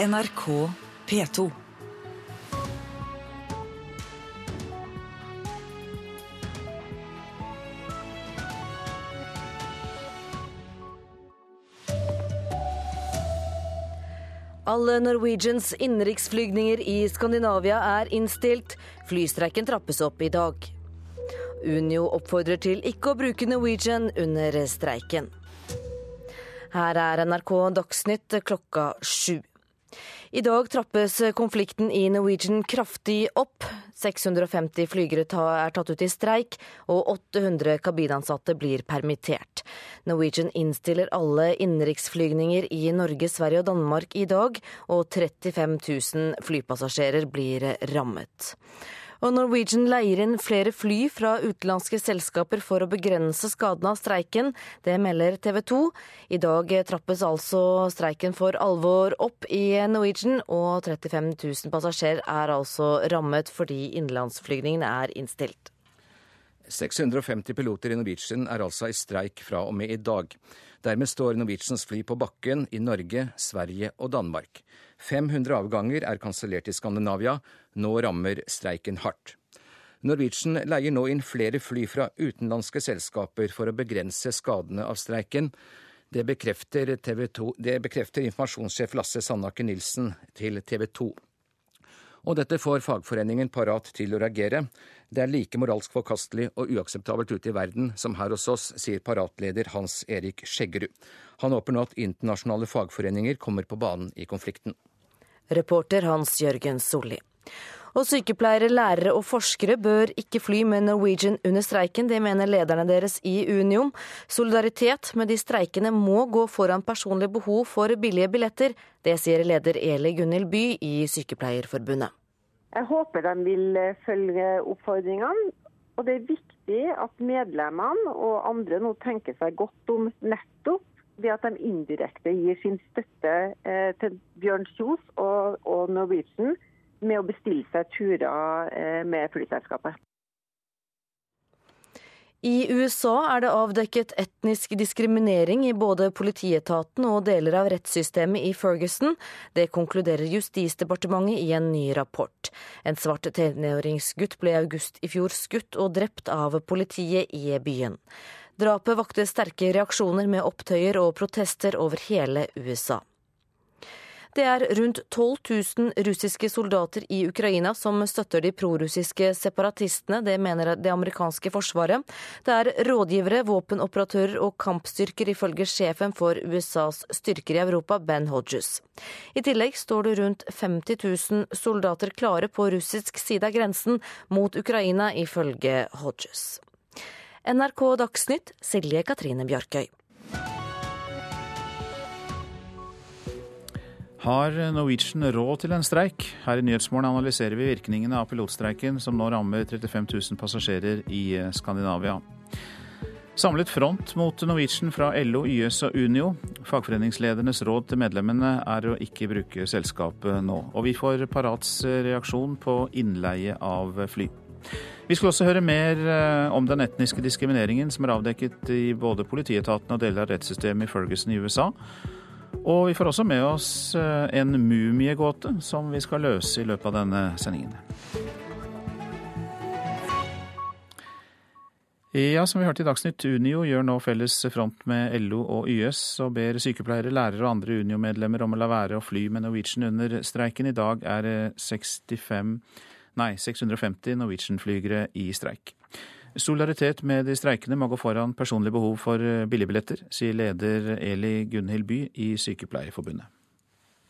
NRK P2. Alle Norwegians innenriksflygninger i Skandinavia er innstilt. Flystreiken trappes opp i dag. Unio oppfordrer til ikke å bruke Norwegian under streiken. Her er NRK Dagsnytt klokka sju. I dag trappes konflikten i Norwegian kraftig opp. 650 flygere er tatt ut i streik, og 800 kabinansatte blir permittert. Norwegian innstiller alle innenriksflygninger i Norge, Sverige og Danmark i dag, og 35 000 flypassasjerer blir rammet. Og Norwegian leier inn flere fly fra utenlandske selskaper for å begrense skadene av streiken. Det melder TV 2. I dag trappes altså streiken for alvor opp i Norwegian, og 35 000 passasjerer er altså rammet fordi innenlandsflygningene er innstilt. 650 piloter i Norwegian er altså i streik fra og med i dag. Dermed står Norwegians fly på bakken i Norge, Sverige og Danmark. 500 avganger er kansellert i Skandinavia. Nå rammer streiken hardt. Norwegian leier nå inn flere fly fra utenlandske selskaper for å begrense skadene av streiken. Det bekrefter, det bekrefter informasjonssjef Lasse Sandaker Nilsen til TV 2. Og dette får fagforeningen parat til å reagere. Det er like moralsk forkastelig og uakseptabelt ute i verden som her hos oss, sier paratleder Hans Erik Skjeggerud. Han håper nå at internasjonale fagforeninger kommer på banen i konflikten. Reporter Hans Jørgen Solli. Og sykepleiere, lærere og forskere bør ikke fly med Norwegian under streiken. Det mener lederne deres i Union. Solidaritet med de streikende må gå foran personlig behov for billige billetter. Det sier leder Eli Gunhild By i Sykepleierforbundet. Jeg håper de vil følge oppfordringene. Og det er viktig at medlemmene og andre nå tenker seg godt om nettopp ved at de indirekte gir sin støtte eh, til Bjørn Kjos og Norwegian med å bestille seg turer eh, med flyselskapet. I USA er det avdekket etnisk diskriminering i både politietaten og deler av rettssystemet i Ferguson. Det konkluderer Justisdepartementet i en ny rapport. En svart tenåringsgutt ble i august i fjor skutt og drept av politiet i byen. Drapet vakte sterke reaksjoner med opptøyer og protester over hele USA. Det er rundt 12 000 russiske soldater i Ukraina som støtter de prorussiske separatistene. Det mener det amerikanske forsvaret. Det er rådgivere, våpenoperatører og kampstyrker, ifølge sjefen for USAs styrker i Europa, Ben Hodges. I tillegg står det rundt 50 000 soldater klare på russisk side av grensen mot Ukraina, ifølge Hodges. NRK Dagsnytt, Silje Katrine Bjarkøy. Har Norwegian råd til en streik? Her i Nyhetsmorgen analyserer vi virkningene av pilotstreiken, som nå rammer 35 000 passasjerer i eh, Skandinavia. Samlet front mot Norwegian fra LO, YS og Unio. Fagforeningsledernes råd til medlemmene er å ikke bruke selskapet nå. Og vi får Parats reaksjon på innleie av fly. Vi skal også høre mer eh, om den etniske diskrimineringen som er avdekket i både politietaten og deler av rettssystemet i Ferguson i USA. Og vi får også med oss eh, en mumiegåte som vi skal løse i løpet av denne sendingen. Ja, som vi hørte i Dagsnytt, Unio gjør nå felles front med LO og YS og ber sykepleiere, lærere og andre Unio-medlemmer om å la være å fly med Norwegian under streiken. I dag er 65, nei, 650 Norwegian-flygere i streik. Solidaritet med de streikende må gå foran personlig behov for eh, billigbilletter, sier leder Eli Gunhild By i Sykepleierforbundet.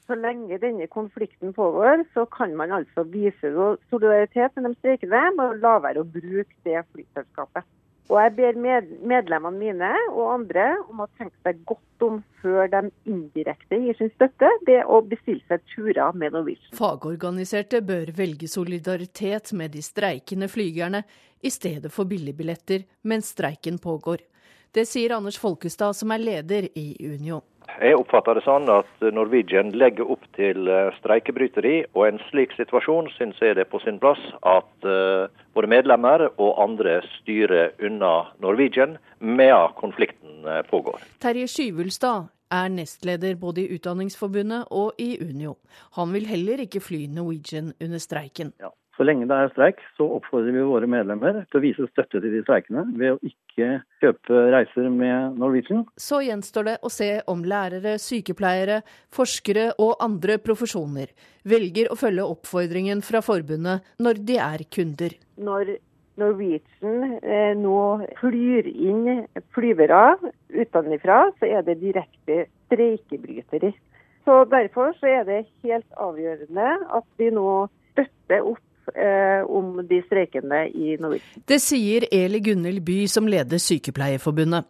Så lenge denne konflikten pågår, så kan man altså vise solidaritet med de streikende med å la være å bruke det flyselskapet. Og jeg ber medlemmene mine og andre om å tenke seg godt om før de indirekte gir sin støtte ved å bestille seg turer med Norwegian. Fagorganiserte bør velge solidaritet med de streikende flygerne i stedet for billigbilletter mens streiken pågår. Det sier Anders Folkestad, som er leder i Unio. Jeg oppfatter det sånn at Norwegian legger opp til eh, streikebryteri, og en slik situasjon syns jeg det er på sin plass at uh, både medlemmer og andre styrer unna Norwegian mens konflikten uh, pågår. Terje Skyvulstad er nestleder både i Utdanningsforbundet og i Unio. Han vil heller ikke fly Norwegian under streiken. Ja. Så lenge det er streik, så oppfordrer vi våre medlemmer til å vise støtte til de streikende ved å ikke kjøpe reiser med Norwegian. Så gjenstår det å se om lærere, sykepleiere, forskere og andre profesjoner velger å følge oppfordringen fra forbundet når de er kunder. Når Norwegian eh, nå flyr inn flyvere utenfra, så er det direkte streikebryteri. Så Derfor så er det helt avgjørende at vi nå støtter opp eh, om de streikende i Norwegian. Det sier Eli Gunhild By, som leder Sykepleierforbundet.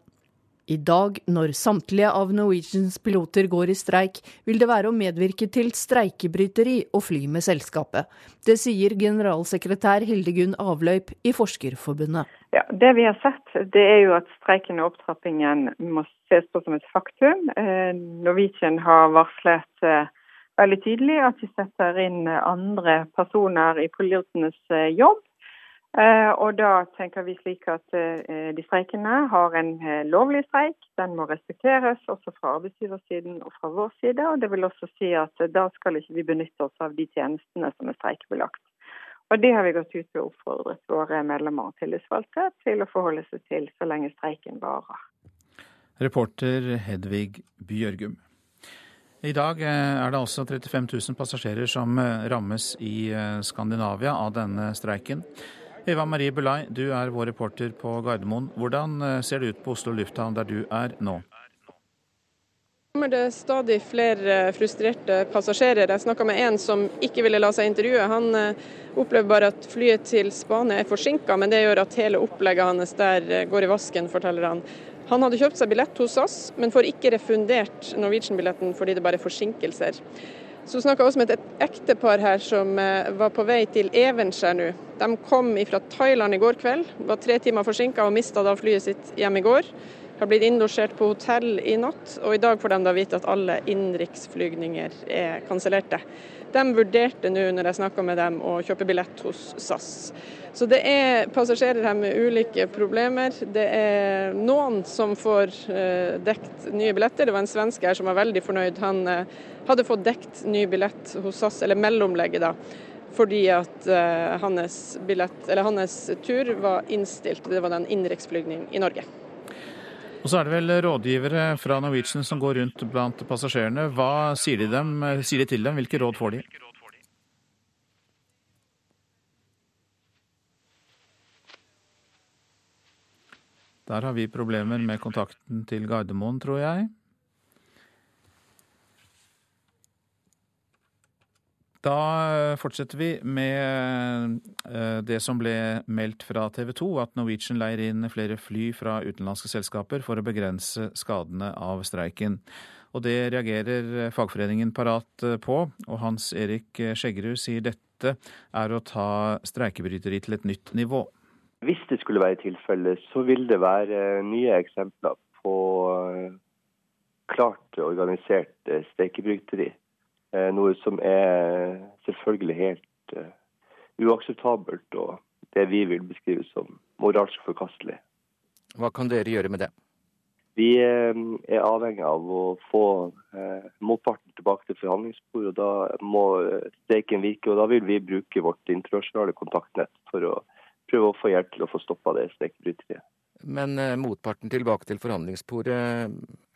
I dag, når samtlige av Norwegians piloter går i streik, vil det være å medvirke til streikebryteri å fly med selskapet. Det sier generalsekretær Hildegunn Avløyp i Forskerforbundet. Ja, Det vi har sett, det er jo at streiken og opptrappingen må ses på som et faktum. Eh, Norwegian har varslet eh, veldig tydelig at de setter inn andre personer i pilotenes eh, jobb. Eh, og da tenker vi slik at eh, de streikende har en lovlig streik. Den må respekteres også fra arbeidsgiversiden og fra vår side. Og det vil også si at da skal ikke vi benytte oss av de tjenestene som er streikebelagt. Og Det har vi gått ut og oppfordret våre medlemmer og tillitsvalgte til å forholde seg til så lenge streiken varer. Reporter Hedvig Bjørgum. I dag eh, er det altså 35 000 passasjerer som eh, rammes i eh, Skandinavia av denne streiken. Eva Marie Bulai, du er vår reporter på Gardermoen. Hvordan ser det ut på Oslo lufthavn der du er nå? kommer det stadig flere frustrerte passasjerer. Jeg snakka med en som ikke ville la seg intervjue. Han opplever bare at flyet til Spania er forsinka, men det gjør at hele opplegget hans der går i vasken, forteller han. Han hadde kjøpt seg billett hos SAS, men får ikke refundert Norwegian-billetten fordi det bare er forsinkelser. Så snakka også med et ektepar her som eh, var på vei til Evenskjær nå. De kom fra Thailand i går kveld, var tre timer forsinka og mista da flyet sitt hjem i går. Har blitt innlosjert på hotell i natt, og i dag får de da vite at alle innenriksflygninger er kansellerte. De vurderte nå når jeg snakka med dem å kjøpe billett hos SAS. Så det er passasjerer her med ulike problemer. Det er noen som får eh, dekt nye billetter. Det var en svenske her som var veldig fornøyd. Han eh, hadde fått dekt ny billett hos SAS, eller mellomlegget, da. Fordi at eh, hans, billett, hans tur var innstilt. Det var en innenriksflygning i Norge. Og så er det vel rådgivere fra Norwegian som går rundt blant passasjerene. Hva sier de, dem, sier de til dem? Hvilke råd får de? Der har vi problemer med kontakten til Gardermoen, tror jeg. Da eh, fortsetter vi med eh, det som ble meldt fra TV 2, at Norwegian leier inn flere fly fra utenlandske selskaper for å begrense skadene av streiken. Og det reagerer fagforeningen Parat eh, på, og Hans Erik Skjeggerud sier dette er å ta streikebryteri til et nytt nivå. Hvis det skulle være tilfellet, så vil det være nye eksempler på eh, klart organisert eh, streikebryteri. Eh, noe som er selvfølgelig helt uakseptabelt, og det vi vil beskrive som moralsk forkastelig. Hva kan dere gjøre med det? Vi er avhengig av å få motparten tilbake til forhandlingsbordet. og Da må streiken virke. og Da vil vi bruke vårt internasjonale kontaktnett for å prøve å få hjelp til å få stoppa det streikebryteriet. Men eh, motparten tilbake til forhandlingsbordet,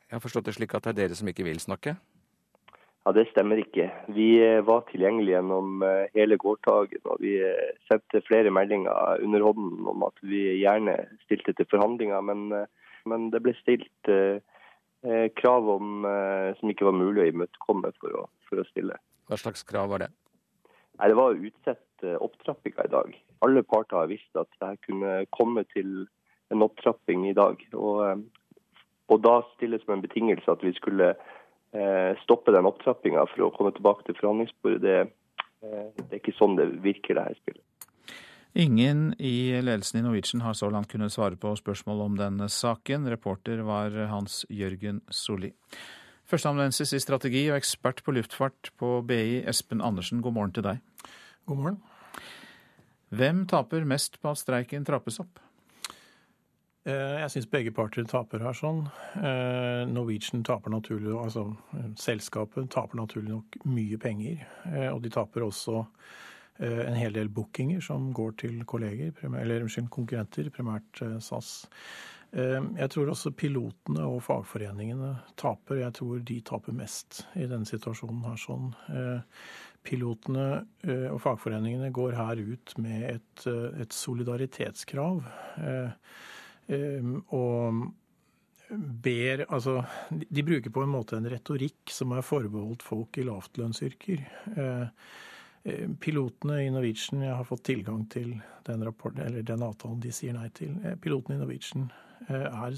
jeg har forstått det slik at det er dere som ikke vil snakke? Ja, Det stemmer ikke. Vi eh, var tilgjengelige gjennom eh, hele gårsdagen. Og vi eh, sendte flere meldinger under hånden om at vi gjerne stilte til forhandlinger. Men, men det ble stilt eh, krav om, eh, som ikke var mulig å imøtekomme for å, for å stille. Hva slags krav var det? Nei, Det var å utsette opptrappinga i dag alle parter har visst at det kunne komme til en opptrapping i dag. Og, og da stilles som en betingelse at vi skulle stoppe den opptrappinga for å komme tilbake til forhandlingsbordet. Det, eh, det er ikke sånn det virker, det her spillet. Ingen i ledelsen i Norwegian har så langt kunnet svare på spørsmål om denne saken. Reporter var Hans Jørgen Solli. Førsteamanuensis i strategi og ekspert på luftfart på BI, Espen Andersen, god morgen til deg. God morgen. Hvem taper mest på at streiken trappes opp? Eh, jeg syns begge parter taper her sånn. Eh, Norwegian taper naturlig altså selskapet taper naturlig nok mye penger. Eh, og de taper også en hel del bookinger som går til kolleger, eller unnskyld, konkurrenter, primært SAS. Jeg tror også pilotene og fagforeningene taper. Jeg tror de taper mest i denne situasjonen her. sånn. Pilotene og fagforeningene går her ut med et, et solidaritetskrav. Og ber Altså, de bruker på en måte en retorikk som er forbeholdt folk i lavtlønnsyrker. Eh, eh, pilotene i Norwegian, jeg har fått tilgang til den, rapporten, eller den avtalen de sier nei til. Eh, pilotene i Norwegian er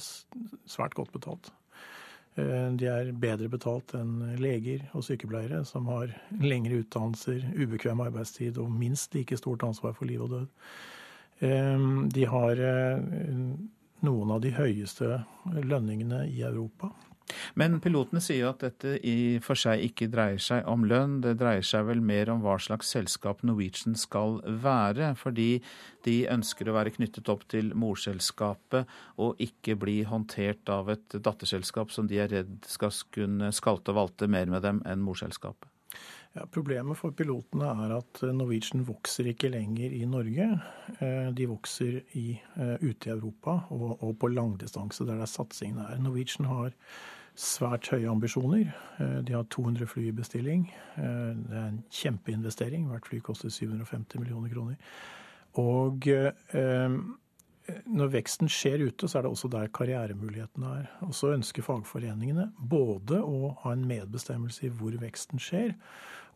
svært godt betalt. De er bedre betalt enn leger og sykepleiere, som har lengre utdannelser, ubekvem arbeidstid og minst like stort ansvar for liv og død. De har noen av de høyeste lønningene i Europa. Men pilotene sier at dette i for seg ikke dreier seg om lønn, det dreier seg vel mer om hva slags selskap Norwegian skal være, fordi de ønsker å være knyttet opp til morselskapet og ikke bli håndtert av et datterselskap som de er redd skal kunne skalte og valte mer med dem enn morselskapet. Ja, problemet for pilotene er at eh, Norwegian vokser ikke lenger i Norge. Eh, de vokser i, eh, ute i Europa og, og på langdistanse, der det er satsingen er. Norwegian har svært høye ambisjoner. De har 200 fly i bestilling. Det er en kjempeinvestering. Hvert fly koster 750 millioner kroner. Og når veksten skjer ute, så er det også der karrieremulighetene er. Og så ønsker fagforeningene både å ha en medbestemmelse i hvor veksten skjer,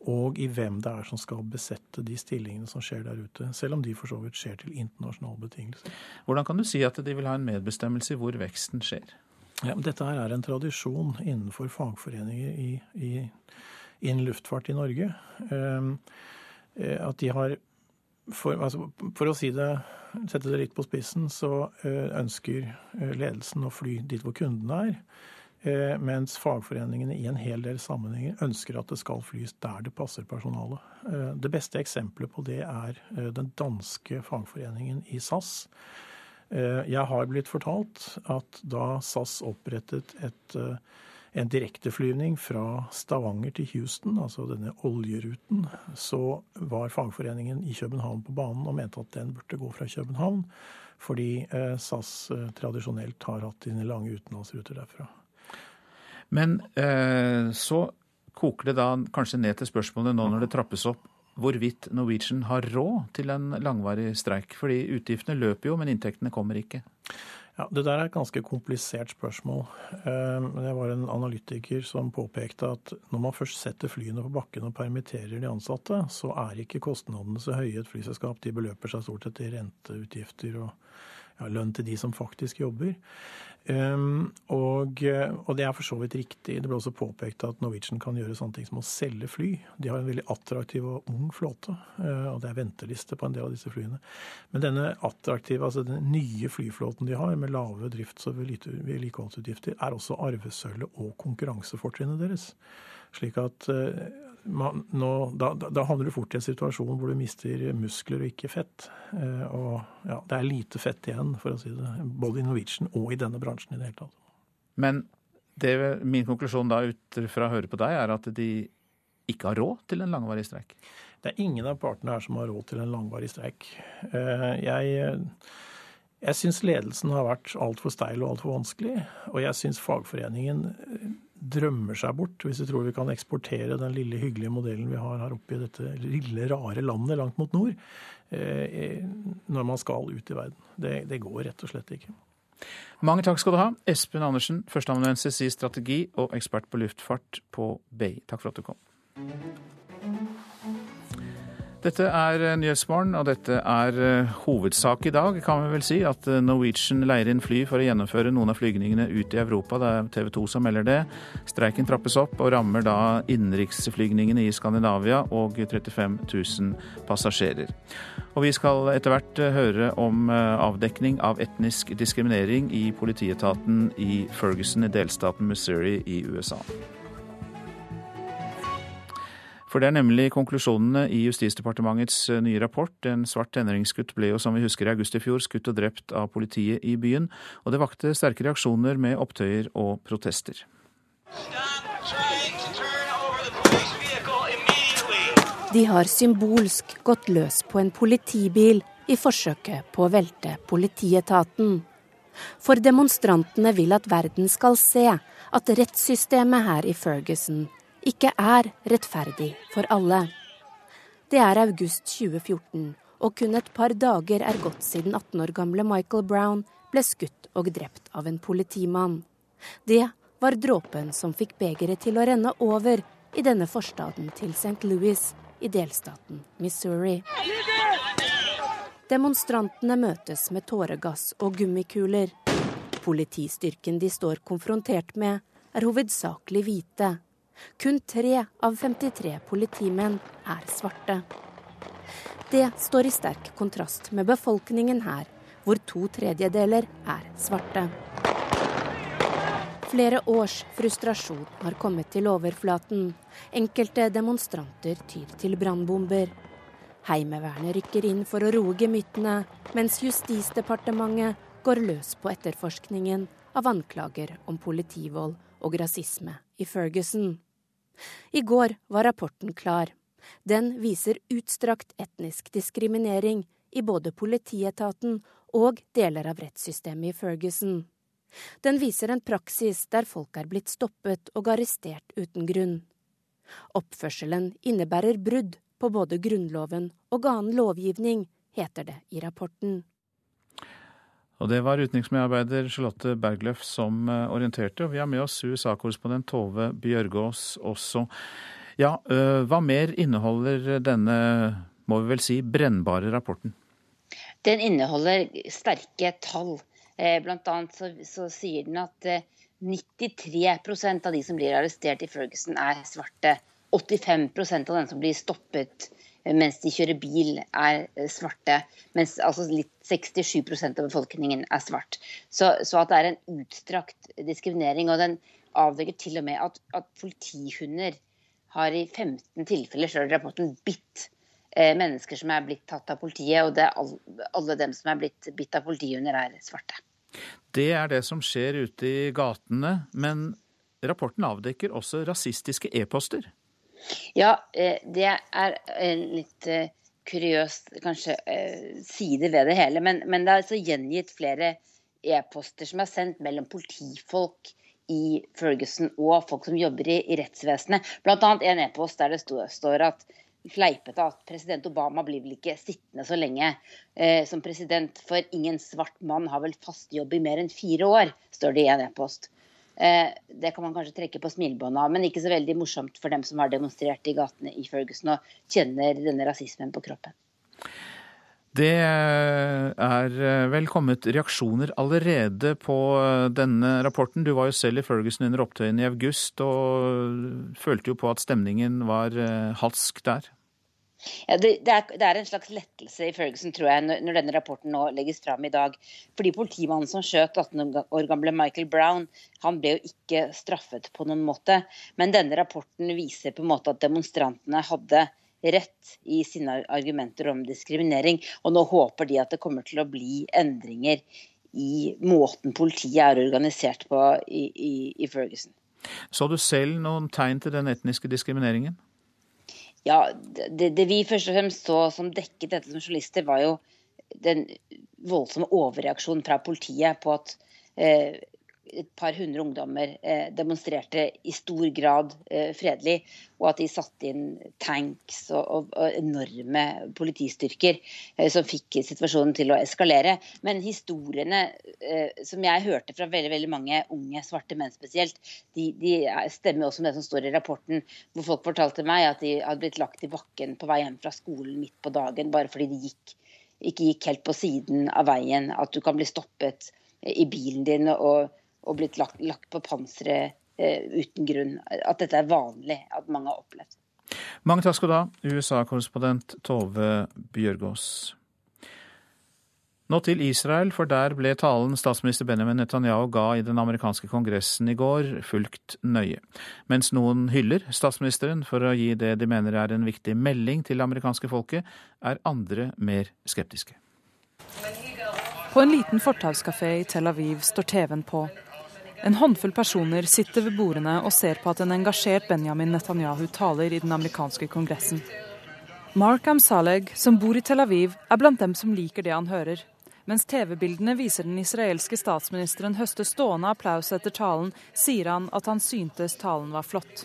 og i hvem det er som skal besette de stillingene som skjer der ute. Selv om de for så vidt skjer til internasjonale betingelser. Hvordan kan du si at de vil ha en medbestemmelse i hvor veksten skjer? Ja, dette her er en tradisjon innenfor fagforeninger i, i, innen luftfart i Norge. Ehm, eh, at de har for, altså, for, å si det, sette det litt på spissen, så eh, ønsker eh, ledelsen å fly dit hvor kundene er. Eh, mens fagforeningene i en hel del sammenhenger ønsker at det skal flys der det passer personalet. Det beste eksempelet på det er den danske fagforeningen i SAS. Jeg har blitt fortalt at da SAS opprettet et, en direkteflyvning fra Stavanger til Houston, altså denne oljeruten, så var fagforeningen i København på banen og mente at den burde gå fra København, fordi SAS tradisjonelt har hatt sine lange utenlandsruter derfra. Men eh, så koker det da kanskje ned til spørsmålet nå når det trappes opp, hvorvidt Norwegian har råd til en langvarig streik. Fordi utgiftene løper jo, men inntektene kommer ikke. Ja, Det der er et ganske komplisert spørsmål. Eh, det var en analytiker som påpekte at når man først setter flyene på bakken og permitterer de ansatte, så er ikke kostnadene så høye i et flyselskap. De beløper seg stort sett til renteutgifter og ja, lønn til de som faktisk jobber. Um, og, og, det er for så vidt riktig. Det ble også påpekt at Norwegian kan gjøre sånne ting som å selge fly. De har en veldig attraktiv og ung flåte, uh, og det er venteliste på en del av disse flyene. Men denne attraktive, altså den nye flyflåten de har, med lave drifts- og vedlikeholdsutgifter, er også arvesølvet og konkurransefortrinnet deres. Slik at uh, man, nå, da, da, havner du fort i en situasjon hvor du mister muskler og ikke fett. Eh, og ja, det er lite fett igjen, for å si det, både i Norwegian og i denne bransjen i det hele tatt. Men det, min konklusjon da ut fra å høre på deg, er at de ikke har råd til en langvarig streik? Det er ingen av partene her som har råd til en langvarig streik. Eh, jeg, jeg syns ledelsen har vært altfor steil og altfor vanskelig. Og jeg syns fagforeningen drømmer seg bort hvis vi tror vi kan eksportere den lille, hyggelige modellen vi har her oppe i dette lille, rare landet langt mot nord, eh, når man skal ut i verden. Det, det går rett og slett ikke. Mange takk skal du ha, Espen Andersen, førsteamanuensis i strategi og ekspert på luftfart på BI. Takk for at du kom. Dette er eh, Nyhetsmorgen, og dette er eh, hovedsak i dag, kan vi vel si. At eh, Norwegian leier inn fly for å gjennomføre noen av flygningene ut i Europa. Det er TV 2 som melder det. Streiken trappes opp og rammer da innenriksflygningene i Skandinavia og 35 000 passasjerer. Og vi skal etter hvert høre om avdekning av etnisk diskriminering i politietaten i Ferguson i delstaten Missouri i USA. For det er nemlig konklusjonene i Justisdepartementets eh, nye rapport. En svart tenåringsgutt ble jo, som vi husker, i august i fjor skutt og drept av politiet i byen. Og det vakte sterke reaksjoner med opptøyer og protester. De har symbolsk gått løs på en politibil i forsøket på å velte politietaten. For demonstrantene vil at verden skal se at rettssystemet her i Ferguson ikke er rettferdig for alle. Det er august 2014, og kun et par dager er gått siden 18 år gamle Michael Brown ble skutt og drept av en politimann. Det var dråpen som fikk begeret til å renne over i denne forstaden til St. Louis i delstaten Missouri. Demonstrantene møtes med tåregass og gummikuler. Politistyrken de står konfrontert med, er hovedsakelig hvite. Kun tre av 53 politimenn er svarte. Det står i sterk kontrast med befolkningen her, hvor to tredjedeler er svarte. Flere års frustrasjon har kommet til overflaten. Enkelte demonstranter tyr til brannbomber. Heimevernet rykker inn for å roe gemyttene, mens Justisdepartementet går løs på etterforskningen av anklager om politivold og rasisme i Ferguson. I går var rapporten klar. Den viser utstrakt etnisk diskriminering i både politietaten og deler av rettssystemet i Ferguson. Den viser en praksis der folk er blitt stoppet og arrestert uten grunn. Oppførselen innebærer brudd på både Grunnloven og annen lovgivning, heter det i rapporten. Og Det var utenriksmedarbeider Charlotte Bergløff som eh, orienterte. og Vi har med oss USA-korrespondent Tove Bjørgaas også. Ja, eh, Hva mer inneholder denne, må vi vel si, brennbare rapporten? Den inneholder sterke tall. Eh, blant annet så, så sier den at 93% av de som blir arrestert i Ferguson, er svarte. 85% av dem som blir stoppet eh, mens de kjører bil, er eh, svarte. Mens altså litt 67% av befolkningen er svart. Så, så, at det er en utstrakt diskriminering. Og den avdekker til og med at, at politihunder har i 15 tilfeller, selv rapporten, bitt eh, mennesker som er blitt tatt av politiet. Og det er all, alle dem som er blitt bitt av politihunder, er svarte. Det er det som skjer ute i gatene. Men rapporten avdekker også rasistiske e-poster. Ja, eh, det er en litt kuriøst kuriøs kanskje eh, side ved det hele. Men, men det er altså gjengitt flere e-poster som er sendt mellom politifolk i Ferguson og folk som jobber i, i rettsvesenet. Bl.a. en e-post der det stod, står at fleipete at president Obama blir vel ikke sittende så lenge eh, som president, for ingen svart mann har vel fast jobb i mer enn fire år, står det i en e-post. Eh, det kan man kanskje trekke på smilebåndet av, men ikke så veldig morsomt for dem som har demonstrert i gatene i Ferguson og kjenner denne rasismen på kroppen. Det er eh, vel kommet reaksjoner allerede på eh, denne rapporten. Du var jo selv i Ferguson under opptøyene i august og følte jo på at stemningen var halsk der. Ja, det, det, er, det, er, en slags lettelse i Ferguson, tror jeg, når, denne rapporten nå legges fram i dag. Fordi politimannen som skjøt 18 år gamle Michael Brown, han ble jo ikke straffet på noen måte. Men denne rapporten viser på en måte at demonstrantene hadde rett i sine argumenter om diskriminering. Og nå håper de at det kommer til å bli endringer i måten politiet er organisert på i, i, i Ferguson. Så du selv noen tegn til den etniske diskrimineringen? Ja, det, det, vi først og fremst så som dekket dette som journalister, var jo den voldsomme overreaksjonen fra politiet på at eh, et par hundre ungdommer eh, demonstrerte i stor grad eh, fredelig, og at de satte inn tanks og, og, enorme politistyrker eh, som fikk situasjonen til å eskalere. Men historiene som jeg hørte fra veldig, veldig mange unge svarte menn spesielt, de, de stemmer også med det som står i rapporten, hvor folk fortalte meg at de hadde blitt lagt i bakken på vei hjem fra skolen midt på dagen bare fordi de gikk, ikke gikk helt på siden av veien, at du kan bli stoppet i bilen din og og blitt lagt, lagt på panseret eh, uten grunn. At dette er vanlig, at mange har opplevd. Mange takk skal du ha, USA-korrespondent Tove Bjørgaas. Nå til Israel, for der ble talen statsminister Benjamin Netanyahu ga i den amerikanske kongressen i går, fulgt nøye. Mens noen hyller statsministeren for å gi det de mener er en viktig melding til det amerikanske folket, er andre mer skeptiske. På en liten fortauskafé i Tel Aviv står TV-en på. En håndfull personer sitter ved bordene og ser på at en engasjert Benjamin Netanyahu taler i den amerikanske kongressen. Mark Amsaleg, som bor i Tel Aviv, er blant dem som liker det han hører. Mens TV-bildene viser den israelske statsministeren høste stående applaus etter talen, sier han at han syntes talen var flott.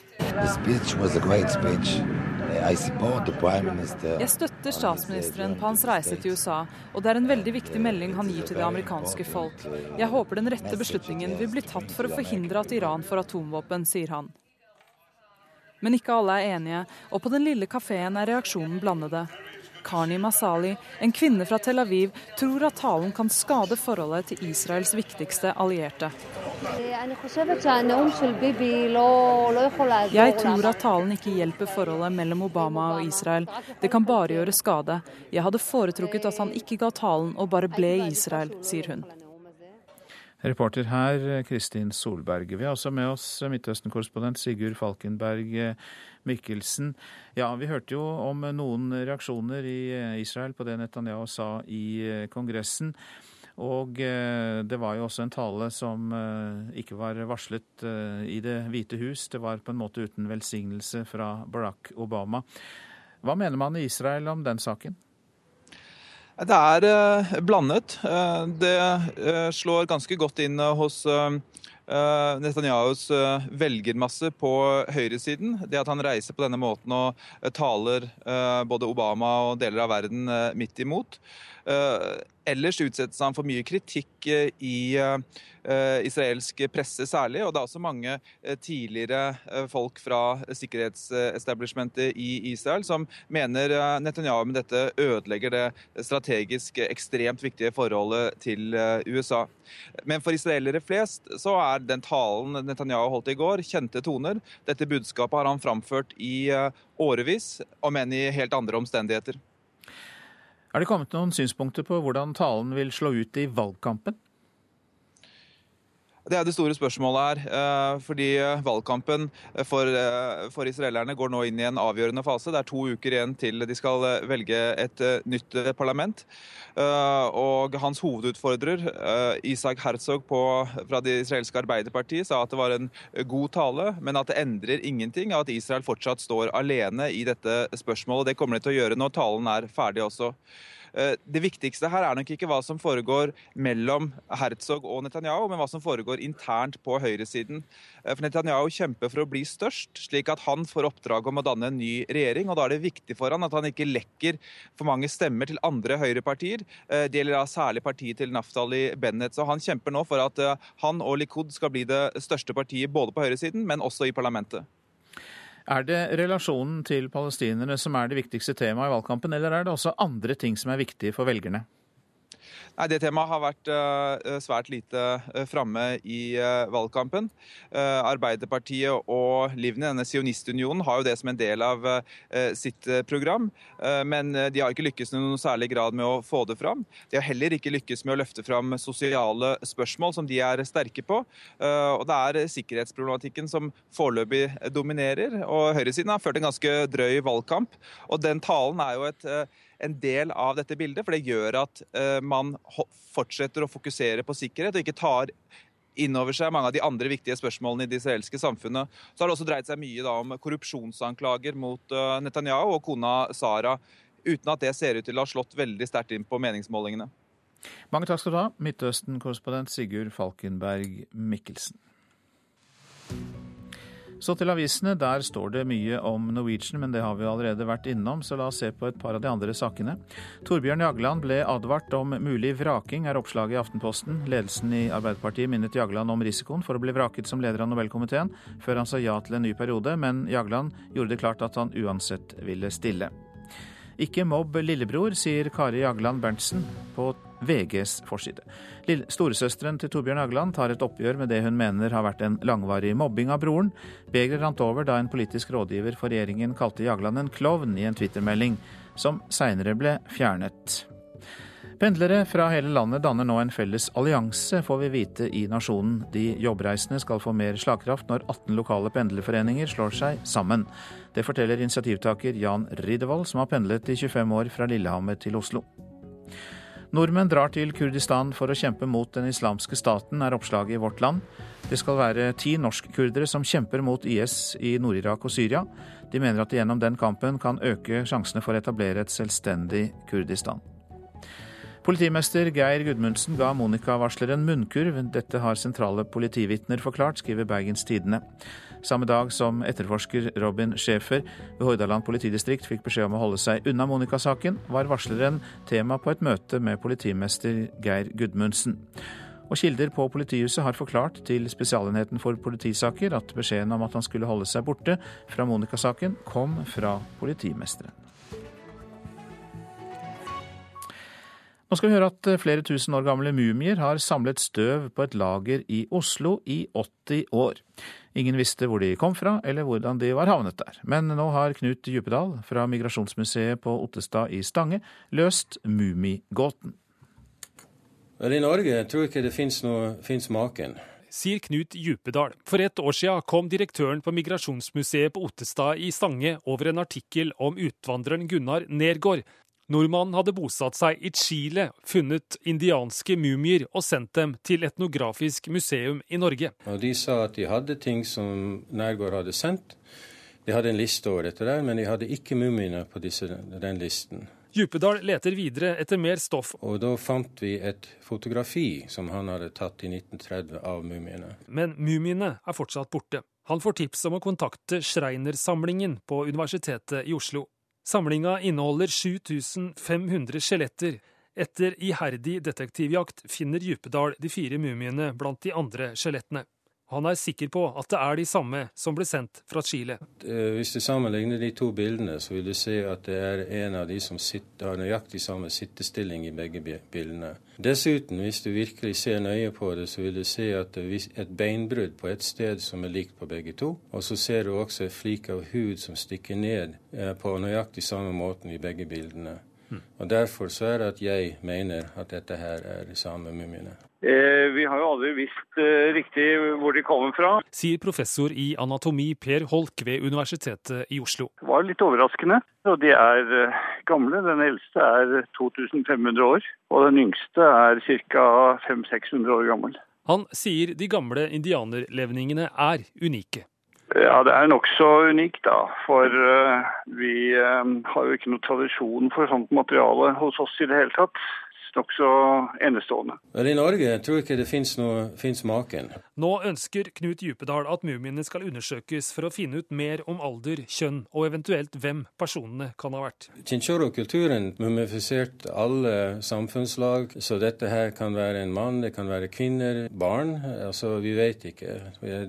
Jeg støtter statsministeren på hans reise til USA, og det er en veldig viktig melding han gir til det amerikanske folk. Jeg håper den rette beslutningen vil bli tatt for å forhindre at Iran får atomvåpen, sier han. Men ikke alle er enige, og på den lille kafeen er reaksjonen blandede. Karni Masali, en kvinne fra Tel Aviv, tror at talen kan skade forholdet til Israels viktigste allierte. Jeg tror at talen ikke hjelper forholdet mellom Obama og Israel. Det kan bare gjøre skade. Jeg hadde foretrukket at han ikke ga talen og bare ble i Israel, sier hun. Reporter her, Kristin Solberg. Vi har også med oss Midtøsten-korrespondent Sigurd Falkenberg Mikkelsen. Ja, vi hørte jo om noen reaksjoner i Israel på det Netanyahu sa i Kongressen. Og eh, det var jo også en tale som eh, ikke var varslet eh, i Det hvite hus. Det var på en måte uten velsignelse fra Barack Obama. Hva mener man i Israel om den saken? Det er eh, blandet. Eh, det eh, slår ganske godt inn hos Netanyahus velgermasse på høyresiden. Det at han reiser på denne måten og taler både Obama og deler av verden midt imot. Ellers utsettes han for mye kritikk eh, i uh, israelsk presse særlig. Og det er også mange uh, tidligere folk fra sikkerhetsestablishmentet i Israel som mener Netanyahu med dette ødelegger det strategisk ekstremt viktige forholdet til USA. Men for israelere flest så er den talen Netanyahu holdt i går, kjente toner. Dette budskapet har han framført i årevis, om enn i helt andre omstendigheter. Er det kommet noen synspunkter på hvordan talen vil slå ut i valgkampen? Det er det store spørsmålet her. Eh, fordi eh, valgkampen for, eh, for, israelerne går nå inn i en avgjørende fase. Det er to uker igjen til de skal velge et nytt parlament. Og hans hovedutfordrer, Isak Herzog på, fra det israelske Arbeiderpartiet, sa at det var en god tale, men at det endrer ingenting at Israel fortsatt står alene i dette spørsmålet. Det kommer de til å gjøre når talen er ferdig også. Eh, det viktigste her er nok ikke hva som foregår mellom Herzog og Netanyahu, men hva som foregår internt på høyresiden. Eh, for Netanyahu kjemper for å bli størst, slik at han får oppdrag om å danne en ny regjering. og Da er det viktig for han at han ikke lekker for mange stemmer til andre høyrepartier. Eh, det gjelder da særlig partiet til Naftali Bennett. Så Han kjemper nå for at han og Likud skal bli det største partiet både på høyresiden, men også i parlamentet. Er det relasjonen til palestinerne som er det viktigste temaet i valgkampen, eller er det også andre ting som er viktige for velgerne? Nei, Det temaet har vært uh, svært lite uh, framme i valgkampen. Arbeiderpartiet og Livni, denne sionistunionen, har jo det som en del av sitt program. men de har ikke lykkes i noen særlig grad med å få det fram. De har heller ikke lykkes med å løfte fram sosiale spørsmål, som de er sterke på. og det er sikkerhetsproblematikken som foreløpig dominerer. Og høyresiden har ført en ganske drøy valgkamp. Og den talen er jo et en del av dette bildet. For det gjør at uh, man fortsetter å fokusere på sikkerhet, og ikke tar inn over seg mange av de andre viktige spørsmålene i det israelske samfunnet. Så har det også dreid seg mye da, om korrupsjonsanklager mot uh, Netanyahu og kona Sara, uten at det ser ut til å ha slått veldig sterkt inn på meningsmålingene. Mange takk skal du ha, Midtøsten-korrespondent Sigurd Falkenberg Mikkelsen. Så til avisene. Der står det mye om Norwegian, men det har vi allerede vært innom, så la oss se på et par av de andre sakene. Torbjørn Jagland ble advart om mulig vraking, er oppslaget i Aftenposten. Ledelsen i Arbeiderpartiet minnet Jagland om risikoen for å bli vraket som leder av Nobelkomiteen, før han sa ja til en ny periode, men Jagland gjorde det klart at han uansett ville stille. Ikke mobb lillebror, sier Kari Jagland Berntsen på VGs forside. Storesøsteren til Torbjørn Agland tar et oppgjør med det hun mener har vært en langvarig mobbing av broren. Begeret rant over da en politisk rådgiver for regjeringen kalte Jagland en klovn i en twittermelding, som seinere ble fjernet. Pendlere fra hele landet danner nå en felles allianse, får vi vite i Nasjonen. De jobbreisende skal få mer slagkraft når 18 lokale pendlerforeninger slår seg sammen. Det forteller initiativtaker Jan Riddervold, som har pendlet i 25 år fra Lillehammer til Oslo. Nordmenn drar til Kurdistan for å kjempe mot den islamske staten, er oppslaget i Vårt Land. Det skal være ti norskkurdere som kjemper mot IS i Nord-Irak og Syria. De mener at de gjennom den kampen kan øke sjansene for å etablere et selvstendig Kurdistan. Politimester Geir Gudmundsen ga Monica-varsleren munnkurv. Dette har sentrale politivitner forklart, skriver Bergens Tidende. Samme dag som etterforsker Robin Schæfer ved Hordaland politidistrikt fikk beskjed om å holde seg unna Monica-saken, var varsleren tema på et møte med politimester Geir Gudmundsen. Og kilder på politihuset har forklart til Spesialenheten for politisaker at beskjeden om at han skulle holde seg borte fra Monica-saken, kom fra politimesteren. Nå skal vi høre at flere tusen år gamle mumier har samlet støv på et lager i Oslo i 80 år. Ingen visste hvor de kom fra, eller hvordan de var havnet der. Men nå har Knut Djupedal fra Migrasjonsmuseet på Ottestad i Stange løst mumigåten. I Norge tror jeg ikke det fins maken. Sier Knut Djupedal. For et år siden kom direktøren på Migrasjonsmuseet på Ottestad i Stange over en artikkel om utvandreren Gunnar Nergård, Nordmannen hadde bosatt seg i Chile, funnet indianske mumier og sendt dem til Etnografisk museum i Norge. Og De sa at de hadde ting som Nærgård hadde sendt. De hadde en liste over dette, der, men de hadde ikke mumiene på disse, den listen. Djupedal leter videre etter mer stoff. Og Da fant vi et fotografi som han hadde tatt i 1930 av mumiene. Men mumiene er fortsatt borte. Han får tips om å kontakte Schreiner-samlingen på Universitetet i Oslo. Samlinga inneholder 7500 skjeletter. Etter iherdig detektivjakt finner Djupedal de fire mumiene blant de andre skjelettene. Han er sikker på at det er de samme som ble sendt fra Chile. Eh, hvis du sammenligner de to bildene, så vil du se at det er en av de som sitter, har nøyaktig samme sittestilling i begge bildene. Dessuten, hvis du virkelig ser nøye på det, så vil du se at det er et beinbrudd på et sted som er likt på begge to. Og så ser du også en flik av hud som stikker ned eh, på nøyaktig samme måten i begge bildene. Hmm. Og Derfor så er det at jeg mener at dette her er de samme mumiene. Eh, vi har jo aldri visst eh, riktig hvor de kommer fra. Sier professor i anatomi Per Holk ved Universitetet i Oslo. Det var litt overraskende. Og de er eh, gamle. Den eldste er 2500 år, og den yngste er ca. 500-600 år gammel. Han sier de gamle indianerlevningene er unike. Ja, det er nokså unikt, da. For vi har jo ikke noe tradisjon for sånt materiale hos oss i det hele tatt nokså enestående. I Norge tror jeg ikke det fins maken. Nå ønsker Knut Djupedal at mumiene skal undersøkes for å finne ut mer om alder, kjønn og eventuelt hvem personene kan ha vært. Chinchoro-kulturen mumifiserte alle samfunnslag, så dette her kan være en mann, det kan være kvinner, barn. Altså, vi vet ikke.